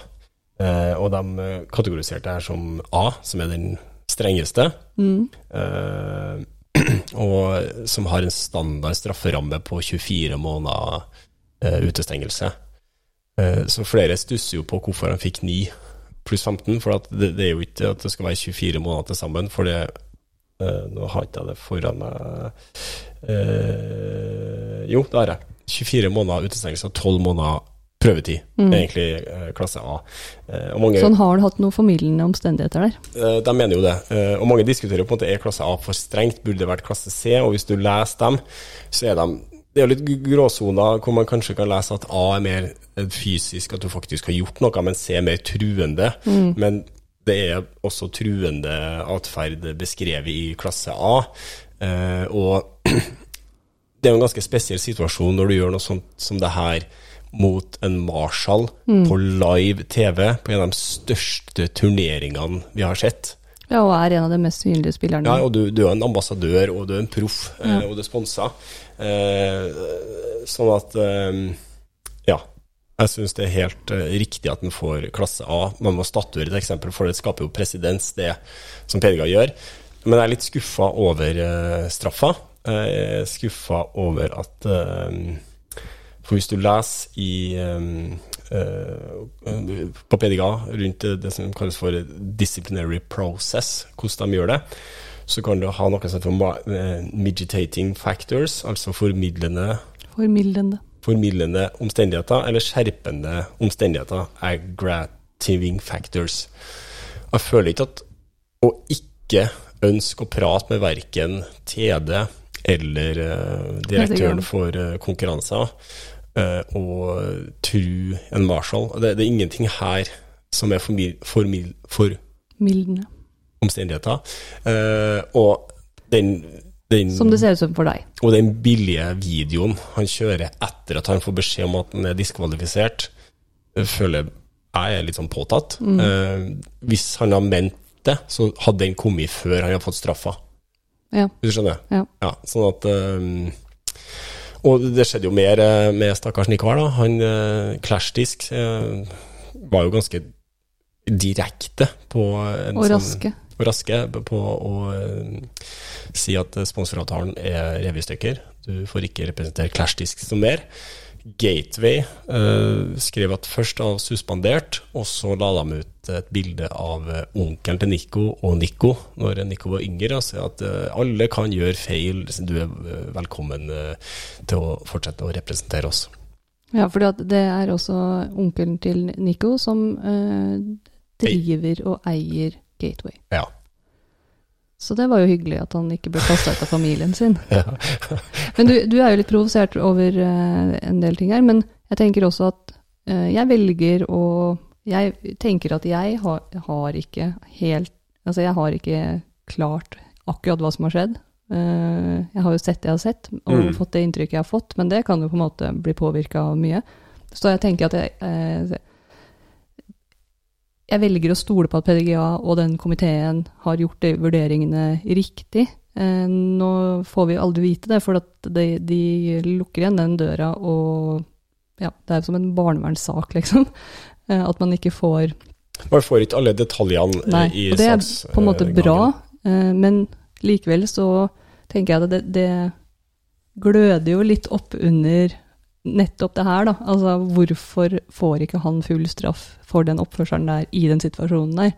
Eh, og de eh, kategoriserte her som A, som er den strengeste, Mm. eh, og som har en standard strafferamme på 24 måneder eh, utestengelse. Eh, så flere stusser jo på hvorfor han fikk 9 pluss 15, for at det, det er jo ikke at det skal være 24 måneder til sammen, for det eh, Nå har ikke jeg det foran meg eh, Jo, det har jeg. 24 måneder utestengelse og 12 måneder prøvetid. Mm. Egentlig eh, klasse A. Eh, og mange, sånn har du hatt noen formildende omstendigheter der. Eh, De mener jo det. Eh, Og mange diskuterer på en måte er klasse A for strengt, burde det vært klasse C? Og hvis du leser dem, så er de Det er jo litt gråsoner hvor man kanskje kan lese at A er mer eh, fysisk, at du faktisk har gjort noe, men C er mer truende. Men det er også truende atferd beskrevet i klasse A. Eh, Og det er jo en ganske spesiell situasjon når du gjør noe sånt som det her mot en Marshall på live TV på en av de største turneringene vi har sett. Ja, og er en av de mest synlige spillerne. Ja, og du, du er en ambassadør, og du er en proff, eh, Ja. og du er sponsa. Eh, sånn at eh, Ja. Jeg syns det er helt eh, riktig at en får klasse A. Man må statuere et eksempel, for det skaper jo presedens, det som Pedga gjør. Men jeg er litt skuffa over eh, straffa. Jeg er skuffa over at eh, For hvis du leser i på PDGA rundt det, som kalles for disciplinary process, hvordan de gjør det, så kan du ha noe som heter eh, factors, altså formidlende Formidlende. Formidlende omstendigheter, eller skjerpende omstendigheter, aggrativing factors. Jeg føler ikke at å ikke ønske å prate med verken TD eller eh, direktøren for eh, konkurranser, eh, og tru en Marshall det, det er ingenting her som er formil, formil, for Mildende. omstendigheter. Eh, og den, den Som det ser ut som for deg. og den billige videoen han kjører etter at han får beskjed om at han er diskvalifisert, føler jeg er litt sånn påtatt. Eh, hvis han har ment det, så hadde den kommet før han har fått straffa. Ja. Hvis du skjønner? Ja. Ja, sånn at eh, Og det skjedde jo mer eh, med stakkars Nikvar, da. Han eh, Clashdisk eh, var jo ganske direkte på en Og sånn- raske. og raske på å eh, si at sponsoravtalen er revystykker. Du får ikke representere Clashdisk som mer. Gateway uh, skrev at først var suspendert, og så la de ut et bilde av eh, onkelen til Nico og Nico når Nico var yngre, og sa at uh, alle kan gjøre feil, du er velkommen uh, til å fortsette å representere oss. Ja, for det er også onkelen til Nico som driver og eier Gateway. Ja. Så det var jo hyggelig at han ikke ble kasta ut av familien sin. Ja. Men du, du er jo litt provosert over uh, en del ting her, men jeg tenker også at uh, jeg velger å Jeg tenker at jeg har, har ikke helt Altså, jeg har ikke klart akkurat hva som har skjedd. Eh, jeg har jo sett det jeg har sett, og Mm. fått det inntrykket jeg har fått, men det kan jo på en måte bli påvirka av mye. Så jeg tenker at jeg jeg velger å stole på at PDGA og den komiteen har gjort de vurderingene riktig. Eh, nå får vi aldri vite det, for at de, de lukker igjen den døra, og ja, det er som en barnevernssak, liksom. Eh, at man ikke får Man får ikke alle detaljene eh, Nei, i saksgangen. det er på en måte bra, men likevel så tenker jeg at det, det gløder jo litt opp under nettopp det her, da. Altså hvorfor får ikke han full straff for den oppførselen der i den situasjonen der?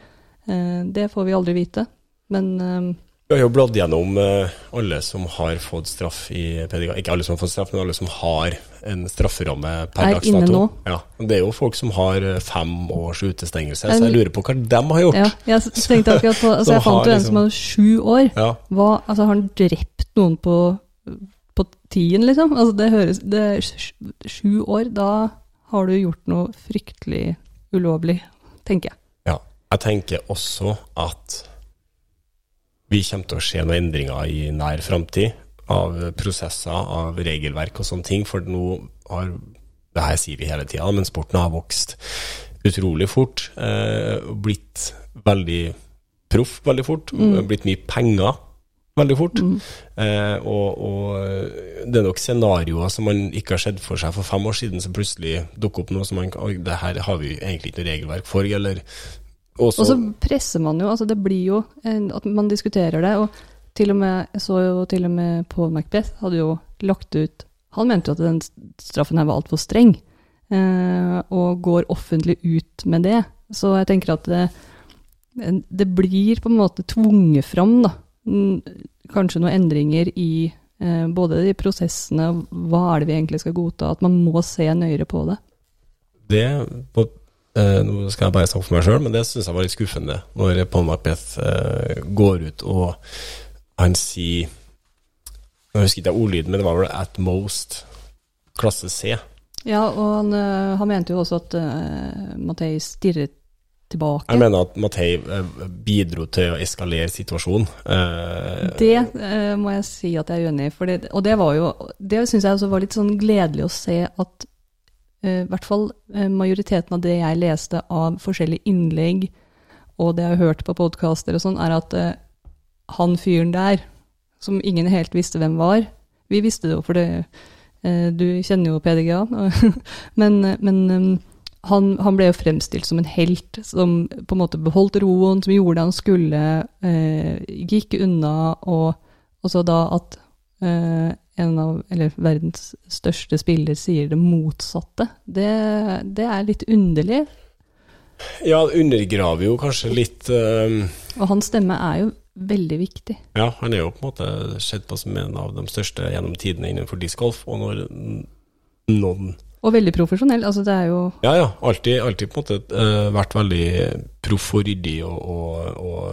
Eh, det får vi aldri vite. Men eh, Vi har jo bladd gjennom eh, alle som har fått straff i PDG. Ikke alle som har fått straff, men alle som har en strafferamme per Er dags dato. Ja. Det er jo folk som har fem års utestengelse, En- så jeg lurer på hva de har gjort. ja, jeg tenkte akkurat på Altså, jeg fant jo en liksom- som hadde sju år. Ja. Hva, altså, har han drept noen på, på tien, liksom? Altså, det høres det er Sju år, da har du gjort noe fryktelig ulovlig, tenker jeg. Ja. Jeg tenker også at vi kommer til å se noen endringer i nær framtid av prosesser, av regelverk og sånne ting, for nå har det her sier vi hele tida, men sporten har vokst utrolig fort. Eh, blitt veldig proff veldig fort. Blitt mye penger veldig fort. Eh, og, og det er nok scenarioer som man ikke har sett for seg for fem år siden, som plutselig dukker opp nå som man det her har vi egentlig ikke noe regelverk for, eller også, Og så presser man jo, altså det blir jo at man diskuterer det, og til og med, jeg så jo til og med Paul Macbeth hadde jo lagt ut Han mente jo at den straffen her var altfor streng, eh, og går offentlig ut med det. Så jeg tenker at det, det blir på en måte tvunget fram, da. Kanskje noen endringer i eh, både de prosessene, hva er det vi egentlig skal godta, at man må se nøyere på det. det på, eh, Nå skal jeg bare snakke for meg sjøl, men det syns jeg var litt skuffende når Paul Macbeth eh, går ut og han sier Jeg husker ikke ordlyden, men det var vel at most klasse C. Ja, og han, eh, han mente jo også at uh, Mathei stirret tilbake. Jeg mener at Mathei eh, bidro til å eskalere situasjonen. Eh, Det eh, må jeg si at jeg er uenig i. for det- Og det var jo Det syns jeg også var litt sånn gledelig å se at eh, i hvert fall majoriteten av det jeg leste av forskjellige innlegg, og det jeg har hørt på podkaster og sånn, er at han fyren der, som ingen helt visste hvem var Vi visste det jo, for det, eh, du kjenner jo PDGA, men, men han, han ble jo fremstilt som en helt som på en måte beholdt roen, som gjorde det han skulle, eh, gikk unna, og, og så da at eh, en av, eller verdens største spiller sier det motsatte, det, det er litt underlig. ja, undergraver jo kanskje litt eh, Og hans stemme er jo veldig viktig. Ja, han er jo på en måte sett på som en av de største gjennom tidene innenfor discgolf, og når noen Og veldig profesjonell. Altså, det er jo Ja, ja. Alltid, alltid på en måte uh, vært veldig proff og ryddig og, og, og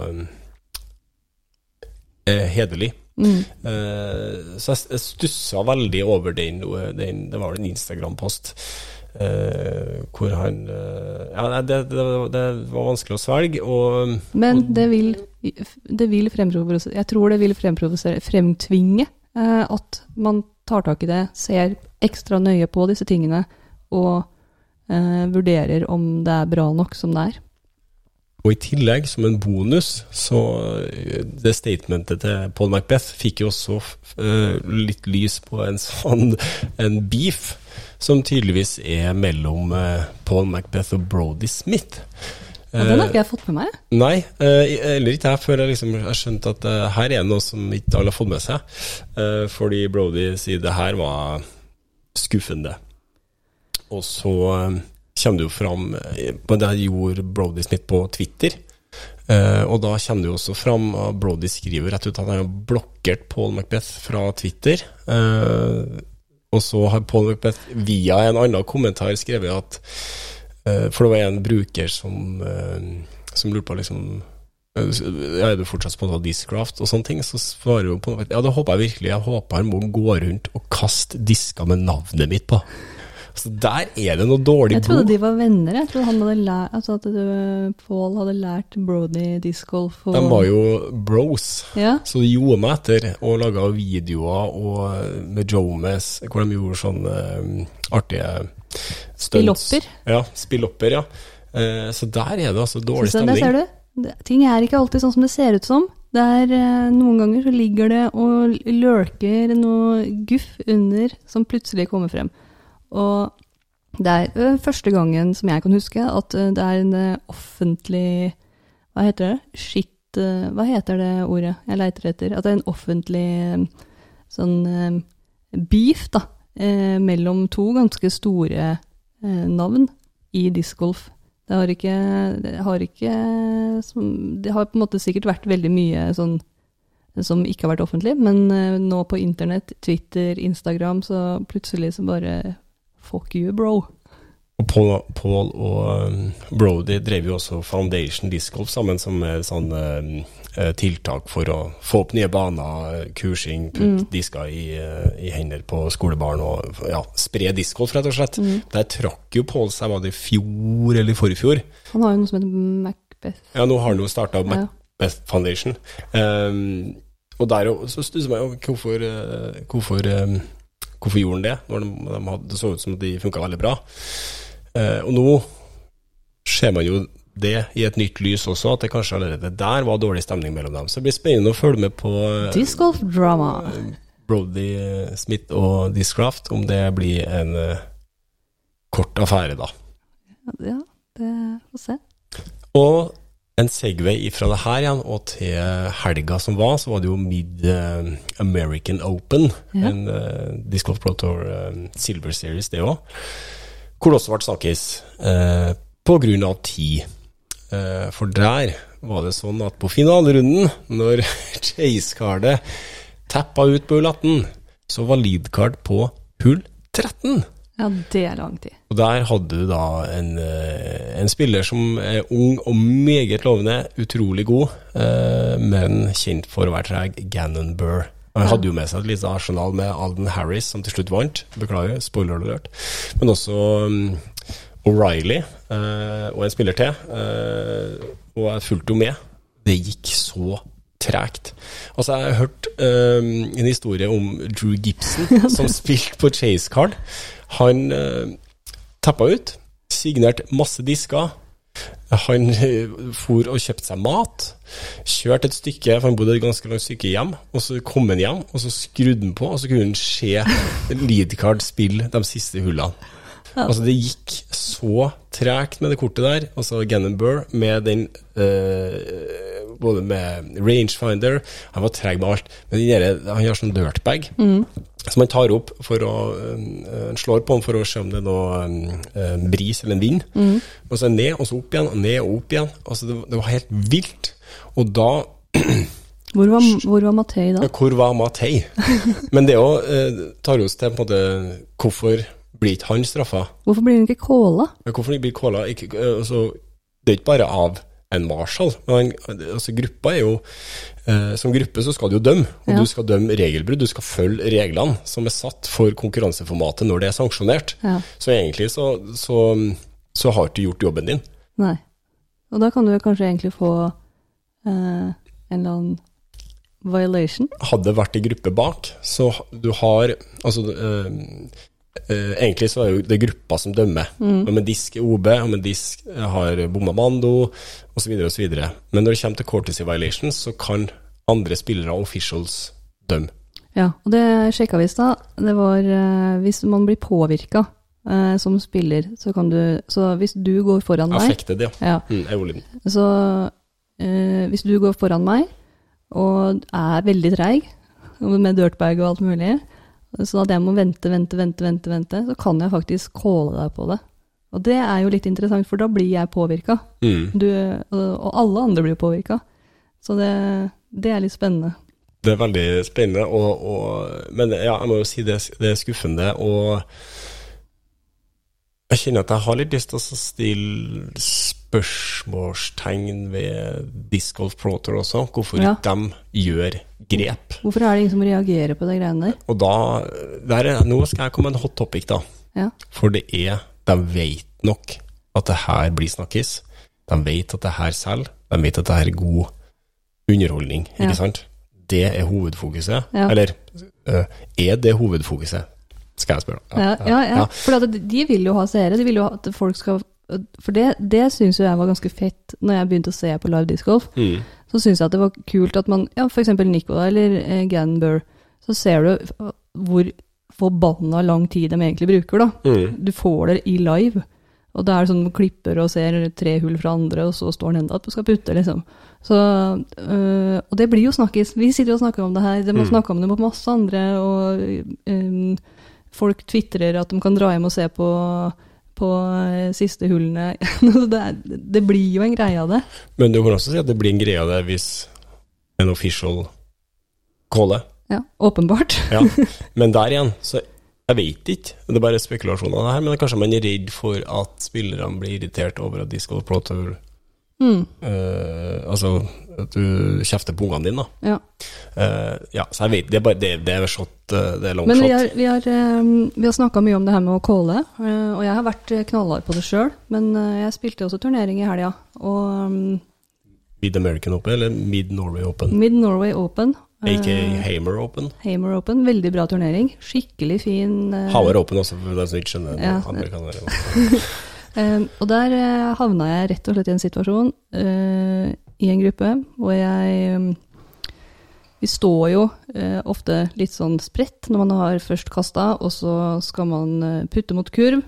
uh, hederlig. mm, Uh, så jeg, jeg stussa veldig over den, den Det var vel en Instagram-post hvor han Ja, det, det, det var vanskelig å svelge, og Men det vil, det vil Jeg tror det vil fremtvinge at man tar tak i det, ser ekstra nøye på disse tingene og eh, vurderer om det er bra nok som det er. Og i tillegg, som en bonus, så eh, det statementet til Paul Macbeth fikk jo også uh, litt lys på en sånn en beef som tydeligvis er mellom uh, Paul Macbeth og Brody Smith. Og den har ikke jeg fått med meg. Nei, eller ikke jeg, før jeg liksom har skjønt at her er noe som ikke alle har fått med seg. fordi Brody sier det her var skuffende. Og så kommer det jo fram Det gjorde Brody Smith på Twitter. Uh, og da kommer det jo også fram Brody skriver rett ut at han har blokkert Paul Macbeth fra Twitter. Og så har Paul Macbeth via en annen kommentar skrevet at For det var en bruker som, som lurte på liksom ja, er du fortsatt på noe Discraft og sånne ting? Så svarer hun på Ja, det håper jeg virkelig. Jeg håper han må gå rundt og kaste disker med navnet mitt på. Så der er det noe dårlig blod. Jeg trodde de var venner. Jeg trodde han hadde lært, altså at Paul hadde lært Brody discgolf. Og... De var jo bros, ja. så de gjorde meg etter og laga videoer og med Jomes hvor de gjorde sånne um, artige stunts. Spillopper. Ja, spillopper, ja. Uh, så der er det altså dårlig stemning. Det ser du. Ting er ikke alltid sånn som det ser ut som. Der er Noen ganger så ligger det og lurker noe guff under som plutselig kommer frem. Og det er første gangen som jeg kan huske at det er en offentlig Hva heter det? Shit Hva heter det ordet jeg leiter etter? At det er en offentlig sånn beef, da, mellom to ganske store navn i discgolf. Det har ikke Det har ikke Det har på en måte sikkert vært veldig mye sånn som ikke har vært offentlig, men nå på internett, Twitter, Instagram, så plutselig så bare Fuck you, bro. Og Paul, Paul og um, Brody drev jo også Foundation Disc Golf sammen, som er sånn uh, tiltak for å få opp nye baner, kursing, putte mm. disker i, uh, i, hender på skolebarn og ja, spre discgolf, rett og slett. Mm. Der trakk jo Pål seg, var det i fjor eller i forrige fjor? Han har jo noe som heter Macbeth. Ja, nå har han jo starta Macbeth ja. Foundation. Um, og der så stusser man jo hvorfor, uh, hvorfor um, Hvorfor gjorde han det, når de, de hadde, det så ut som de funka veldig bra? Uh, og nå ser man jo det i et nytt lys også, at det kanskje allerede der var dårlig stemning mellom dem. Så det blir spennende å følge med på eh, Disc golf drama. Eh, Brody Smith og Discraft, om det blir en uh, kort affære, da. Ja, det får se. Og en Segway fra det her igjen og til helga som var, så var det jo Mid uh, American Open. Ja. En uh, Disc Golf Pro Tour uh, Silver Series, det òg. Hvor det også ble snakkes uh, på grunn av tid. Uh, for der var det sånn at på finalerunden, når Chase-kardet tappa ut på hull 18, så var lead-card på hull 13. Ja, det er lang tid. Og Der hadde du da en, eh, en, spiller som er ung og meget lovende, utrolig god, eh, men kjent for å være treg, Gannon Burr. Han hadde jo med seg et lite arsenal med Alden Harris, som til slutt vant. Beklager, spoiler alert. Men også um, O'Reilly uh, og en spiller til. Uh, og jeg fulgte jo med. Det gikk så tregt. Altså, jeg har hørt um, en historie om Drew Gibson, som spilte på Chase Card. Han uh, tappa ut, signerte masse disker. Han for og kjøpte seg mat. Kjørte et stykke, for han bodde et ganske langt stykke hjem. Og så kom han hjem, og så skrudde han på, og så kunne han se Leadcard spille de siste hullene. Ja. Altså, det gikk så tregt med det kortet der. Altså Gannon med den uh, Både med rangefinder Han var treg med alt. Men der, han har sånn dirtbag. Mm som han tar opp for å uh, slår på den for å se om det er noe uh, bris eller en vind. Mm. Og så ned, og så opp igjen, og ned og opp igjen. Altså det, det var helt vilt. Og da Hvor var, hvor var Matei da? Hvor var Matei? Men det òg tar oss til på en måte Hvorfor blir ikke han straffa? Hvorfor blir han ikke kåla? Hvorfor blir calla? Altså, det er ikke bare av en marshal, Men altså, gruppa er jo eh, Som gruppe så skal du jo dømme, og ja. du skal dømme regelbrudd. Du skal følge reglene som er satt for konkurranseformatet når det er sanksjonert. Ja. Så egentlig så, så, så har du gjort jobben din. Nei. Og da kan du kanskje egentlig få eh, en eller annen violation? Hadde det vært i gruppe bak, så du har Altså, eh, eh, Egentlig så er jo det gruppa som dømmer. Om en disk er OB, om en disk har bomma mando, osv., osv. Men når det kommer til courtesy violations, så kan andre spillere og officials dømme. Ja, og det sjekka vi i stad. Det var uh, hvis man blir påvirka uh, som spiller, så kan du Så hvis du går foran meg Affektet, ja. ja, Mm. Så eh, hvis du går foran meg og er veldig treig, med dirtbag og alt mulig, så at jeg må vente, vente, vente, vente, vente, så kan jeg faktisk calle deg på det. Og det er jo litt interessant, for da blir jeg påvirka. Mm. Og, alle andre blir påvirka. Så det, det er litt spennende. Det er veldig spennende, og, og, men ja, jeg må jo si det, det er skuffende. Og jeg kjenner at jeg har litt lyst til å stille spørsmålstegn ved Disc Golf Pro Tour også, hvorfor Ja. de gjør grep. Hvorfor er det ingen som reagerer på de greiene der? Og da der er, Nå skal jeg komme med en hot topic, da. Ja. For det er De vet nok at det her blir snakkis. De vet at det her selger. De vet at det her er god underholdning, ikke Ja. sant? Det er hovedfokuset. Ja. Eller øh, er det hovedfokuset, skal jeg spørre. Ja, ja, ja. For de vil jo ha seere. De vil jo at folk skal For det, det syns jo jeg var ganske fett når jeg begynte å se på live disc golf. Mm. Så syns jeg at det var kult at man Ja, f.eks. Nico eller eh, Gannon Burr. Så ser du eh, hvor forbanna lang tid de egentlig bruker, da. Mm. Du får det i live. Og det er sånn klipper og ser tre hull fra andre, og så står den enda at du skal putte, liksom. Så, øh, og det blir jo snakkis. Vi sitter jo og snakker om det her. De har Mm. snakka om det på masse andre, og øh, folk tvitrer at de kan dra hjem og se på, på øh, siste hullene. det, er, det blir jo en greie av det. Men du kan også si at det blir en greie av det hvis en official caller. Ja, åpenbart. Ja. Men der igjen, så jeg vet ikke, det er bare spekulasjoner her, men kanskje man er redd for at spillerne blir irritert over at de skal få Pro Tour Mm, Uh, Altså at du kjefter på ungene dine, da. ja. Uh, ja, så jeg vet Det er bare det, det er shot, eh, det er long Men vi shot. har, vi har, vi har snakka mye om det her med å calle, og jeg har vært knallhard på det sjøl. Men jeg spilte også turnering i helga, og øhm, Mid American Open eller Mid Norway Open? Mid Norway Open. Aka Hamer Open. Hamer Open, veldig bra turnering. Skikkelig fin. uh, Havar Open også, for de som ikke skjønner Ja. amerikanere. eh, og der øh, havna jeg rett og slett i en situasjon øh, i en gruppe hvor jeg Vi står jo eh, ofte litt sånn spredt når man har først kasta, og så skal man øh, putte mot kurv.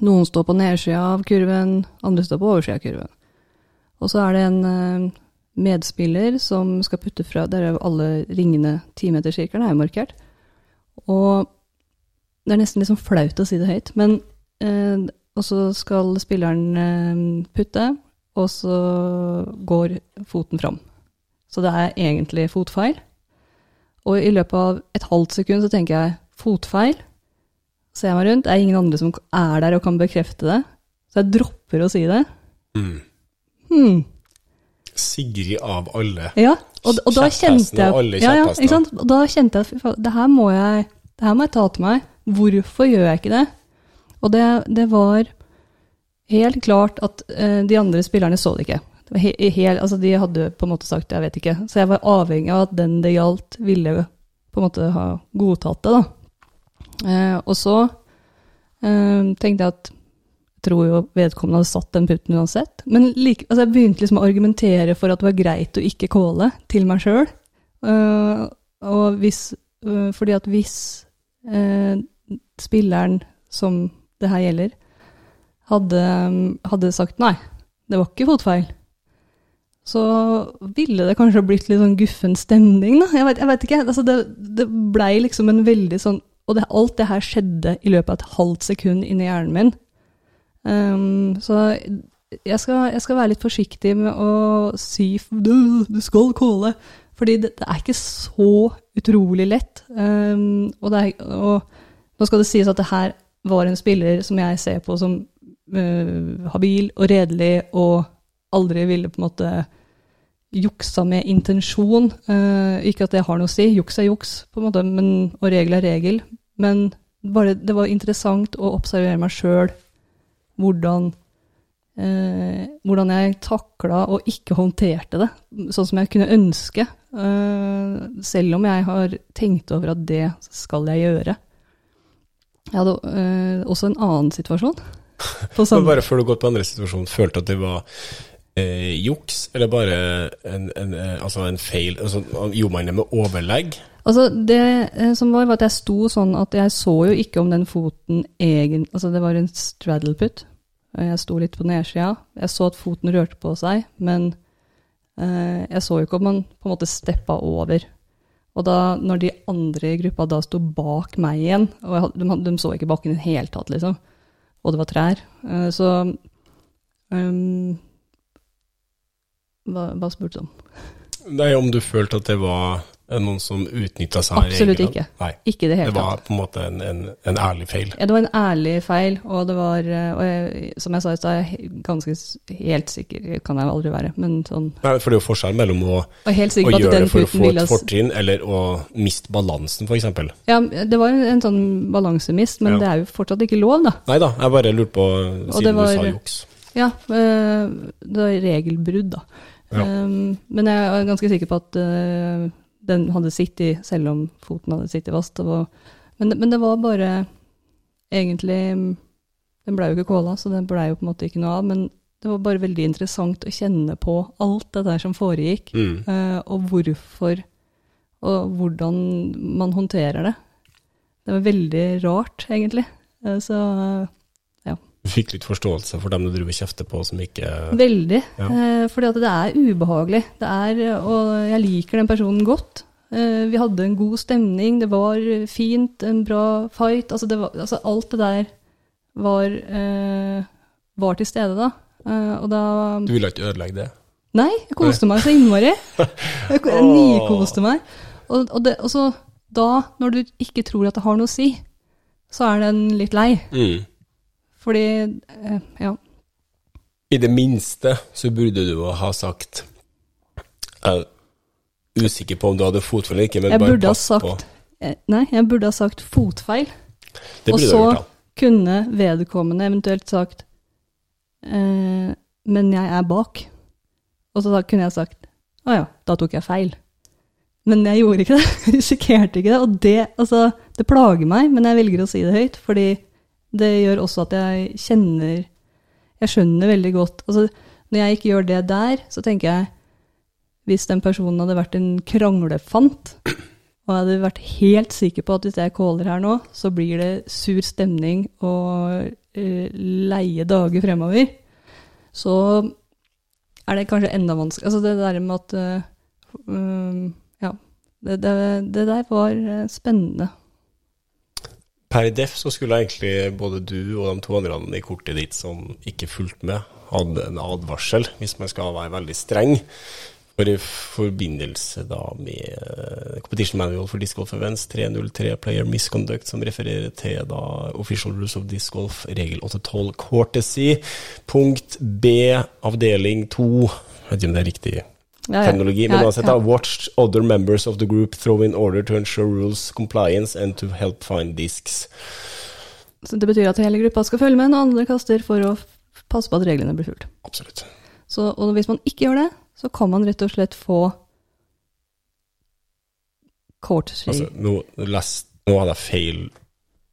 Noen står på nedsida av kurven, andre står på oversida av kurven. Og så er det en eh, medspiller som skal putte fra Der er alle ringene timetersirkelen er markert. Og det er nesten litt sånn flaut å si det høyt, men eh, Og så skal spilleren eh, putte, og så går foten fram. Så det er egentlig fotfeil. Og i løpet av et halvt sekund så tenker jeg fotfeil. Ser jeg meg rundt, det er ingen andre som er der og kan bekrefte det. Så jeg dropper å si det. Mm. Hmm. Sigrid av alle. Ja, og, og da kjente Kjepphestene og alle jeg ja, ja, ikke sant? Og da kjente jeg at det her må jeg det her må jeg ta til meg. Hvorfor gjør jeg ikke det? Og det, det var helt klart at eh, de andre spillerne så det ikke. Det he, helt, altså de hadde på en måte sagt 'jeg vet ikke'. Så jeg var avhengig av at den det gjaldt, ville på en måte ha godtatt det. da. Eh, og så eh, tenkte jeg at jeg tror jo vedkommende hadde satt den putten uansett. Men like, altså jeg begynte liksom å argumentere for at det var greit å ikke calle til meg sjøl. og hvis, uh, fordi at hvis uh, spilleren som det her gjelder, hadde, hadde sagt nei, det var ikke fotfeil, så ville det kanskje blitt litt sånn guffen stemning, da. Jeg vet, ikke. Altså det, det blei liksom en veldig sånn Og det, alt det her skjedde i løpet av et halvt sekund inni hjernen min. Um, så jeg skal, jeg skal være litt forsiktig med å si du, du skal calle. Fordi det, det er ikke så utrolig lett. Um, og, er, og nå skal det sies at det her var en spiller som jeg ser på som uh, habil og redelig og aldri ville på en måte juksa med intensjon. Uh, ikke at det har noe å si, juks er juks, på en måte, men, og regel er regel. Men bare, det var interessant å observere meg sjøl, hvordan, uh, hvordan jeg takla og ikke håndterte det, sånn som jeg kunne ønske. Selv om jeg har tenkt over at det skal jeg gjøre. Jeg hadde eh, også en annen situasjon. Men bare før du går på andre situasjon, følte at det var eh, juks, eller bare en, en, eh, altså en feil? Altså, gjorde man det med overlegg? altså det eh, som var, var at jeg sto sånn at jeg så jo ikke om den foten egen Altså det var en straddle put. Jeg sto litt på nedsida. Jeg så at foten rørte på seg, men eh, jeg så jo ikke om man på en måte steppa over. Og da, når de andre i gruppa da sto bak meg igjen, og hadde- de, de så ikke bakken i det hele tatt, liksom, og det var trær, eh, så um, hva, hva spurte du om? Nei, om du følte at det var noen som utnytta seg Absolutt ikke. Nei, Ikke det det hele var på en måte en, en, en ærlig feil. Ja, det var en ærlig feil, og det var eh, og jeg, Som jeg sa i stad, ganske helt sikker kan jeg aldri være, men sånn Nei, for det er jo forskjell mellom å, å gjøre det for å få et fortrinn, eller å miste balansen, f.eks. Ja, det var en, en sånn balansemist, men Ja. det er jo fortsatt ikke lov, da. Nei da, jeg bare lurte på, siden var- du sa juks. Ja, eh, det var regelbrudd, da. Ja. Um, men jeg er ganske sikker på at eh, den hadde sittet, selv om foten hadde sittet fast. Men, men det var bare egentlig Den blei jo ikke kåla, så den blei jo på en måte ikke noe av. Men det var bare veldig interessant å kjenne på alt det der som foregikk, Mm. uh, og hvorfor, og hvordan man håndterer det. Det var veldig rart, egentlig. Uh, så Du fikk litt forståelse for dem du driver og kjefter på som ikke Veldig. Ja. Eh, fordi at det er ubehagelig. Det er, og jeg liker den personen godt. Eh, vi hadde en god stemning, det var fint, en bra fight. Altså, det var, altså alt det der var, eh, var til stede da. Eh, og da Du ville ikke ødelegge det? Nei, jeg koste meg så innmari. Jeg nikoste meg. Og, og, det, og så da, når du ikke tror at det har noe å si, så er den litt lei. Mm. Fordi eh, Ja. I det minste så burde du jo ha sagt Jeg er usikker på om du hadde fotfeil eller ikke, men Jeg bare pass sagt på. Nei, jeg burde ha sagt fotfeil. Og så gjort, kunne vedkommende eventuelt sagt eh, Men jeg er bak. Og så da kunne jeg sagt Å ja, da tok jeg feil. Men jeg gjorde ikke det. Risikerte ikke det. Og det, altså, det plager meg, men jeg velger å si det høyt, fordi det gjør også at jeg kjenner Jeg skjønner veldig godt altså, Når jeg ikke gjør det der, så tenker jeg Hvis den personen hadde vært en kranglefant, og jeg hadde vært helt sikker på at hvis jeg caller her nå, så blir det sur stemning og uh, leie dager fremover, så er det kanskje enda vanskelig. Altså det der med at uh, um, Ja. Det, det, det der var spennende. Per def så skulle egentlig både du og de to andre i kortet ditt som ikke fulgte med, hadde en advarsel, hvis man skal være veldig streng. For i forbindelse da med Competition Manual for Disc Golf Events 303 Player Misconduct, som refererer til da Official Rules of Disc Golf, regel 812 Courtesy, punkt B, avdeling 2. Jeg vet ikke om det er riktig Terminologi, men uansett, da, watched other members of the group throw in order to ensure rules compliance and to help find disks. Så det betyr at hele gruppa skal følge med når andre kaster for å passe på at reglene blir fulgt. Absolutt. Så, og hvis man ikke gjør det, så kan man rett og slett få Court altså, nå, lest, nå hadde jeg feil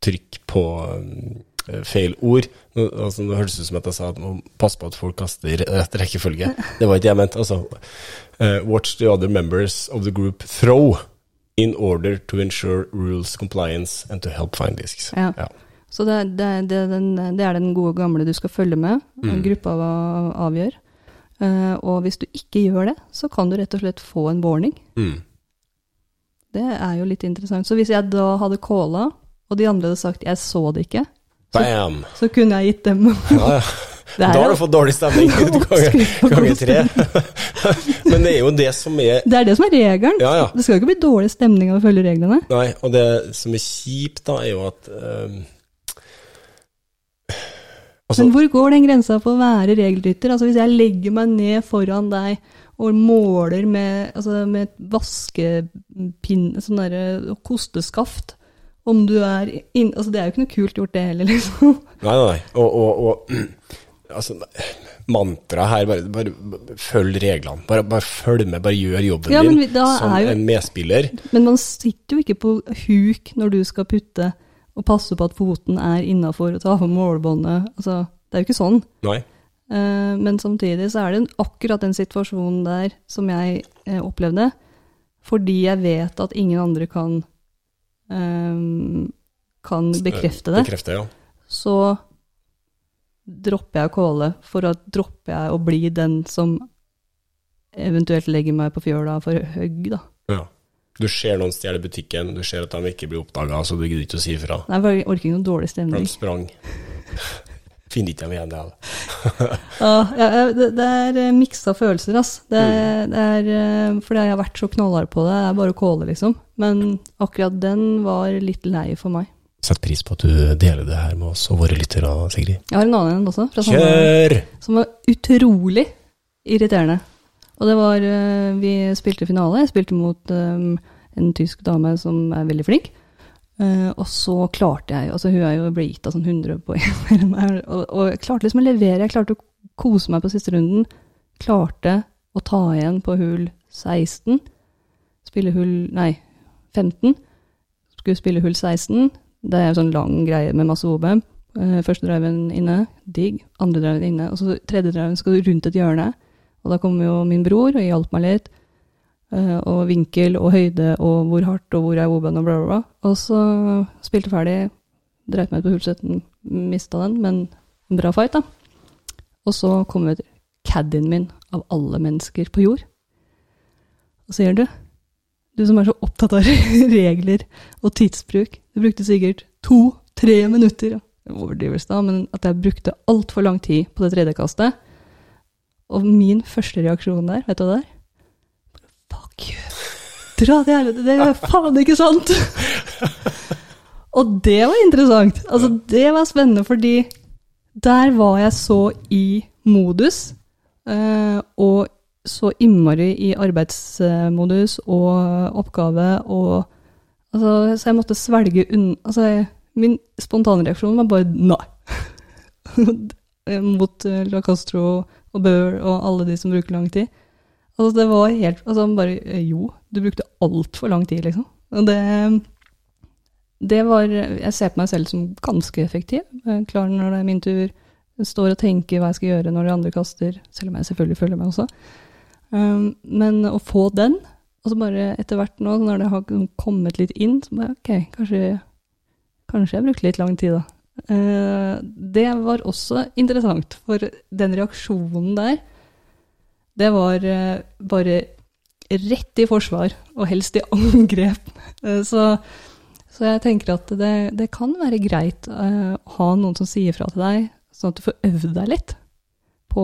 trykk på um, feil ord. Nå, altså, det hørtes ut som at jeg sa at man pass på at folk kaster i rett rekkefølge. Det var ikke det jeg mente. Altså, uh, watch the other members of the group throw in order to ensure rules compliance and to help find risks. Ja. Ja. Så det, det, det, det er den gode gamle du skal følge med. Mm. Gruppa av- avgjør. Uh, og hvis du ikke gjør det, så kan du rett og slett få en warning. Mm. Det er jo litt interessant. Så hvis jeg da hadde calla, og de andre hadde sagt 'jeg så det ikke', Bam! så kunne jeg gitt dem Ja, ja. Da har du fått dårlig stemning. Ganger Oppskrift ganger tre. Men det er jo det som er Det er det som er regelen. Ja, ja. Det skal jo ikke bli dårlig stemning av å følge reglene. Nei, og det som er kjipt, da, er jo at um, Altså, Men hvor går den grensa for å være regelrytter? Altså Hvis jeg legger meg ned foran deg og måler med, altså med et vaskepinn, sånn derre kosteskaft om du er inn, altså Det er jo ikke noe kult gjort, det heller, liksom. Nei, nei, nei. Og, og, og altså, mantraet her, bare, bare følg reglene. Bare, bare følg med, bare gjør jobben Ja, men din som jo- en medspiller. Men man sitter jo ikke på huk når du skal putte og passe på at foten er innafor og ta av målbåndet. Altså, det er jo ikke sånn. Nei. Eh, men samtidig så er det akkurat den situasjonen der som jeg eh, opplevde, fordi jeg vet at ingen andre kan, eh, kan bekrefte det, Bekrefte, ja. så dropper jeg å calle, for at dropper jeg å bli den som eventuelt legger meg på fjøla for høgg, da. ja. Du ser noen stjele butikken, du ser at de ikke blir oppdaga, så du gidder ikke å si ifra. Nei, jeg orker ikke noen dårlig stemning. de sprang. Finner ikke dem igjen, det heller. Ja, det, det er eh, miksa følelser, ass. Det, det er, eh, fordi jeg har vært så knallhard på det. Det er bare å kåle, liksom. Men akkurat den var litt lei for meg. Sett pris på at du deler det her med oss og våre lyttere, Sigrid. Jeg har en annen en også, fra samme, Kjør! som var utrolig irriterende. Og det var eh, Vi spilte finale. Jeg spilte mot um, en tysk dame som er veldig flink. Eh, og så klarte jeg Altså, hun er jo ble gitt av sånn 100 poeng meg, og, og jeg klarte liksom å levere. Jeg klarte å kose meg på siste runden. Klarte å ta igjen på hull 16. Spille hull Nei, 15. Skulle spille hull 16. Det er en sånn lang greie med masse OB. Uh, Første driven inne, digg. Andre driven inne. Og så tredje driven skal du rundt et hjørne. Og da kommer jo min bror og hjalp meg litt. Eh, Og vinkel og høyde og hvor hardt og hvor er OB-en og bla, bla, bla. Og så spilte ferdig. Dreit meg ut på hull 17, mista den, men en bra fight, da. Og så kommer caddien min, av alle mennesker på jord, og sier du du som er så opptatt av regler og tidsbruk. Du brukte sikkert to-tre minutter. Overdrivelse, da, men at jeg brukte altfor lang tid på det tredje kastet. Og min første reaksjon der, vet du hva det er? Fuck you. Dra til helvete, det er faen ikke sant! og det var interessant. Altså, det var spennende, fordi der var jeg så i modus, eh, og så innmari i arbeidsmodus og oppgave og altså, Så jeg måtte svelge unna altså, Min spontanreaksjon var bare nei. Mot eh, La Castro og Bøhr og alle de som bruker lang tid. Altså, det var helt Altså, bare eh, Jo, du brukte altfor lang tid, liksom. Og det Det var Jeg ser på meg selv som ganske effektiv. Jeg klar når det er min tur. Står og tenker hva jeg skal gjøre når de andre kaster, selv om jeg selvfølgelig følger meg også. Um, men å få den, og så bare etter hvert nå, når det har kommet litt inn, så bare ok, kanskje, kanskje jeg brukte litt lang tid da. Uh, det var også interessant, for den reaksjonen der, det var eh, bare rett i forsvar, og helst i angrep. Eh, så, så jeg tenker at det, det kan være greit eh, å ha noen som sier fra til deg, sånn at du får øvd deg litt på,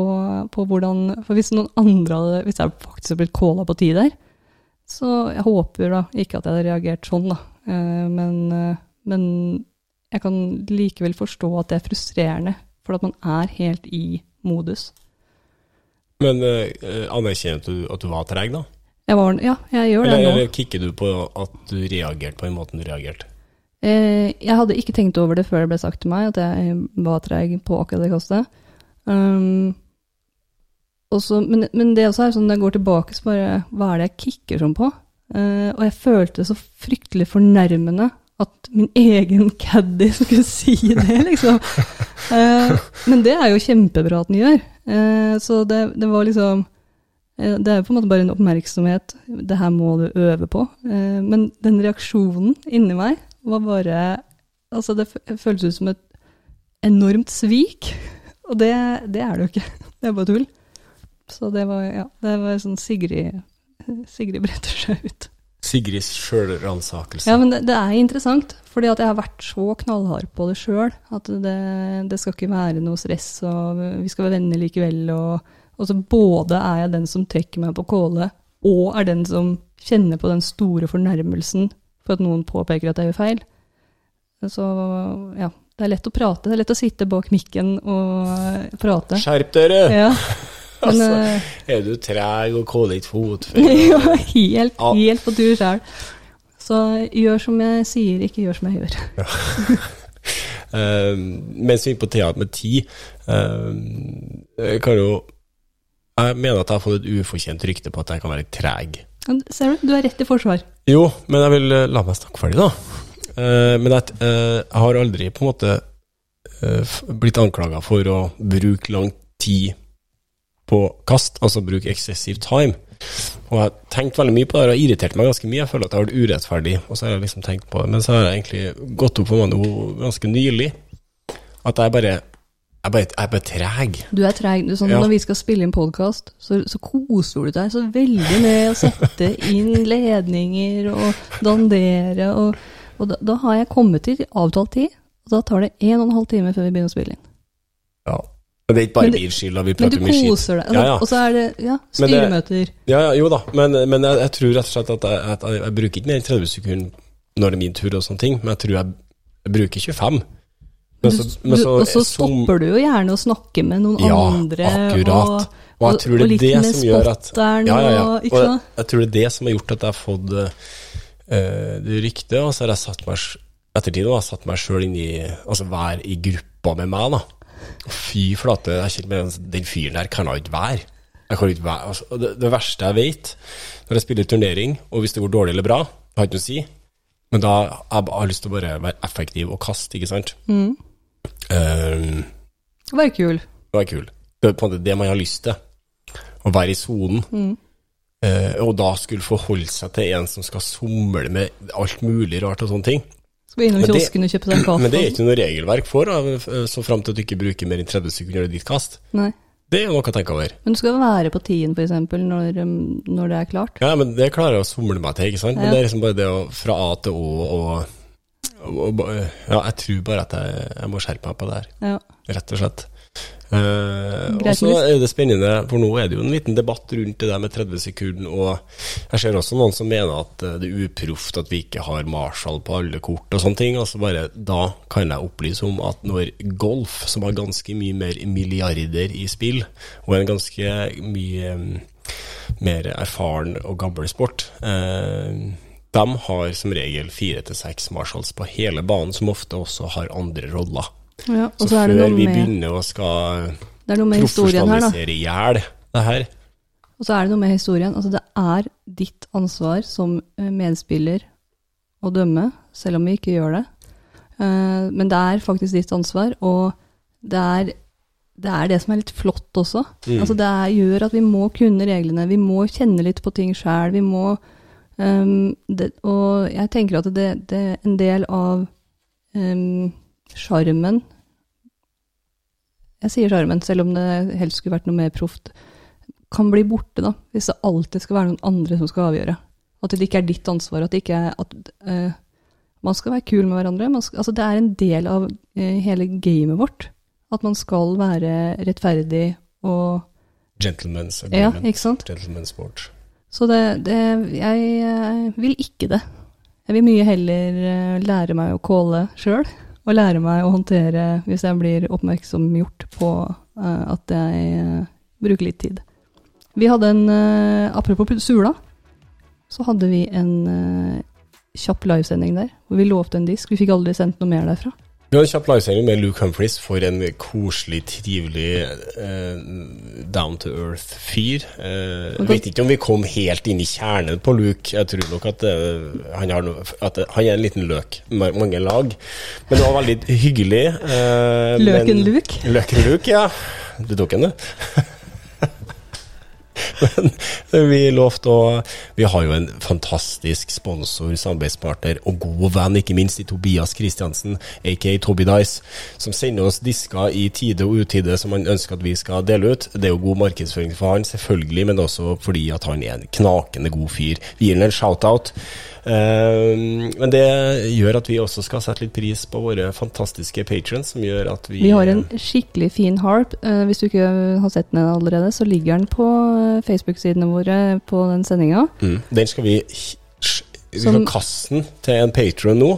på hvordan For hvis noen andre hadde Hvis jeg faktisk hadde blitt calla på tid der, så jeg håper da ikke at jeg hadde reagert sånn, da. Men, men jeg kan likevel forstå at det er frustrerende, for at man er helt i modus. Men eh, anerkjente du at du var treg, da? Jeg var, ja, jeg gjør det Eller, nå. eller kikker du på at du reagerte på den måten du reagerte? Eh, jeg hadde ikke tenkt over det før det ble sagt til meg, at jeg var treg på akkurat det kastet. Um, også, men, men det også er sånn, når jeg går tilbake, så bare Hva er det jeg kicker sånn på? Uh, og jeg følte det så fryktelig fornærmende at min egen caddy skulle si det, liksom. Uh, men det er jo kjempebra at den gjør. Eh, så det, det var liksom eh, Det er på en måte bare en oppmerksomhet. Det her må du øve på. Eh, men den reaksjonen inni meg var bare Altså, det føltes ut som et enormt svik. Og det, det er det jo ikke. Det er bare tull. Så det var, ja, det var sånn Sigrid Sigrid bretter seg ut. Sigrids sjølransakelse. Ja, men det, det er interessant, fordi at jeg har vært så knallhard på det sjøl. At det, det skal ikke være noe stress, og vi skal være venner likevel. Og, og så både er jeg den som trekker meg på kåle, og er den som kjenner på den store fornærmelsen for at noen påpeker at jeg gjør feil. Så ja, det er lett å prate. Det er lett å sitte bak mikken og prate. Skjerp dere! Ja, men Altså, eh, Er du treg og kåler ikke fot? ja, helt, Ja. helt på tur sjøl. Så gjør som jeg sier, ikke gjør som jeg gjør. Uh, mens vi er på temaet med tid, uh, jeg kan jo Jeg mener at jeg har fått et ufortjent rykte på at jeg kan være treg. Ser du, du er rett i forsvar. Jo, men jeg vil eh, la meg snakke ferdig, da. Uh, men jeg, eh, jeg har aldri på en måte eh, blitt anklaga for å bruke lang tid på kast, altså bruke excessive time. Og jeg har tenkt veldig mye på det, og har irritert meg ganske mye. Jeg føler at det har vært urettferdig, og så har jeg liksom tenkt på det. Men så har jeg egentlig gått opp for meg nå ganske nylig, at jeg bare jeg bare, jeg bare treg. Du er treg. Du, Sånn, Ja. Når vi skal spille inn podkast, så, så koser du deg så veldig med å sette inn ledninger og dandere. Og, og da, da har jeg kommet til avtalt tid, og da tar det en og en halv time før vi begynner å spille inn. Ja. Men det er ikke bare min skyld. Vi prater du skit. Men du koser deg. Ja, ja. Og så er det ja, styremøter. Ja, ja, jo da, men, men jeg, jeg tror rett og slett at jeg, at jeg, jeg bruker ikke mer enn 30 sekunder når det er min tur og sånne ting, men jeg tror jeg, bruker 25. Men så, du, men så, og så stopper du jo gjerne å snakke med noen Ja, andre. akkurat. Og og, og, er litt det med spotteren ja, ja, og Og Ikke sant? jeg tror det er det som har gjort at jeg har fått uh, det ryktet, og så har jeg satt meg ettertid har jeg satt meg sjøl inn i Altså være i gruppa med meg, da. Fy flate, jeg kjenner med den fyren der kan jeg ikke være. Jeg kan ikke være altså, det, det verste jeg vet, når jeg spiller turnering, og hvis det går dårlig eller bra, har ikke noe å si, men da har jeg lyst til å bare være effektiv og kaste, ikke sant? Mm. Um, være kul. var kul. Det er på en måte det man har lyst til. Å være i sonen. Mm. Uh, og da skulle forholde seg til en som skal somle med alt mulig rart og sånne ting. Skal innom Men det- kiosken og kjøpe deg kaffe. Men det er ikke noe regelverk for, eh, så fram til at du ikke bruker mer enn 30 sekunder i ditt kast. Nei. Det er noe å tenke over. Men du skal være på tiden, eksempel, når, um, når det er klart. Ja, men det klarer jeg å somle meg til, ikke sant? Men det er liksom bare det å fra A til Å og, og, og Ja, jeg tror bare at jeg, jeg må skjerpe meg på det her. Ja. rett og slett. Eh, og så er det spennende, for nå er det jo en liten debatt rundt det der med 30 sekunder, og jeg ser også noen som mener at eh, det er uproft at vi ikke har Marshall på alle kort og sånne ting. Altså bare Da kan jeg opplyse om at når golf, som har ganske mye mer milliarder i spill, og en ganske mye mm, mer erfaren og gammel sport eh, de har som regel fire til seks marshals på hele banen, som ofte også har andre roller. Ja. Og Så, så før vi begynner å skal er profesjonalisere i hjel det her Og så er det noe med historien. Altså, det er ditt ansvar som eh, medspiller å dømme, selv om vi ikke gjør det. Eh, Men det er faktisk ditt ansvar, og det er det, er det som er litt flott også. Mm. Altså, det er, gjør at vi må kunne reglene, vi må kjenne litt på ting sjæl. Vi må ehm, det, Og jeg tenker at det, det er en del av ehm, sjarmen Jeg sier sjarmen, selv om det helst skulle vært noe mer proft kan bli borte, da, hvis det alltid skal være noen andre som skal avgjøre. At det ikke er ditt ansvar. At, er, at uh, man skal være kul med hverandre. Man skal, altså det er en del av uh, hele gamet vårt. At man skal være rettferdig og Gentlemen's Ja, ikke sant? Gentlemen's sport. Så det, det Jeg eh, vil ikke det. Jeg vil mye heller lære meg å calle sjøl. Og lære meg å håndtere hvis jeg blir oppmerksomgjort på uh, at jeg uh, bruker litt tid. Vi hadde en uh, Apropos Sula, så hadde vi en kjapp livesending der, hvor vi lovte en disk. Vi fikk aldri sendt noe mer derfra. Vi har en kjapp livesending med Luke Humphries for en koselig, trivelig, eh, down to earth-fyr. Eh, jeg vet ikke om vi kom helt inn i kjernen på Luke. Jeg tror nok at, eh, han, har noe, at han er en liten løk med mange lag. Men det var veldig hyggelig. eh, Løken men- Luke? Løken Luke, ja. Du tok den, du? Men vi lovte å Vi har jo en fantastisk sponsor, samarbeidspartner og god venn, ikke minst i Tobias Kristiansen, aka Toby Dice, som sender oss disker i tide og utide som han ønsker at vi skal dele ut. Det er jo god markedsføring for han, selvfølgelig, men også fordi at han er en knakende god fyr. Vi gir ham en shout-out. Eh, men det gjør at vi også skal sette litt pris på våre fantastiske patrons, som gjør at vi Vi har en skikkelig fin harp. Eh, hvis du ikke har sett den allerede, så ligger den på eh, Facebook-sidene våre på den sendinga. Mm. Den skal vi Som- til en patron nå.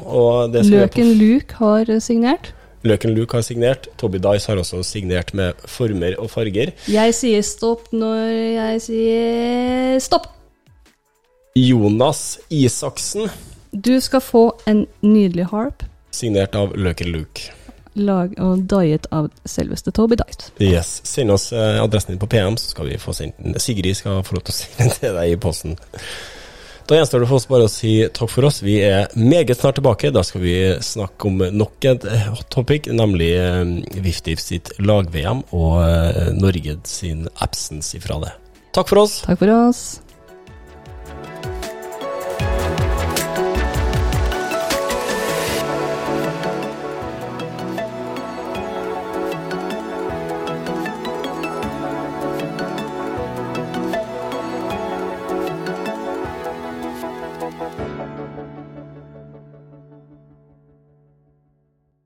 Løken Luke har eh, signert. Løken Luke har signert. Toby Dice har også signert med former og farger. Jeg sier stopp når jeg sier stopp. Jonas Isaksen, Du skal få en nydelig harp, signert av Løken Luke. lag og diet av selveste Toby Diet. Yes. Send oss eh, adressen din på PM, så skal vi få sendt den. Sigrid skal få lov til å sende den til deg i posten. Da gjenstår det for oss bare å si takk for oss. Vi er meget snart tilbake. Da skal vi snakke om nok et hot topic, nemlig Viftiv sitt lag-VM og eh, Norge sin absence ifra det. Takk for oss. Takk for oss.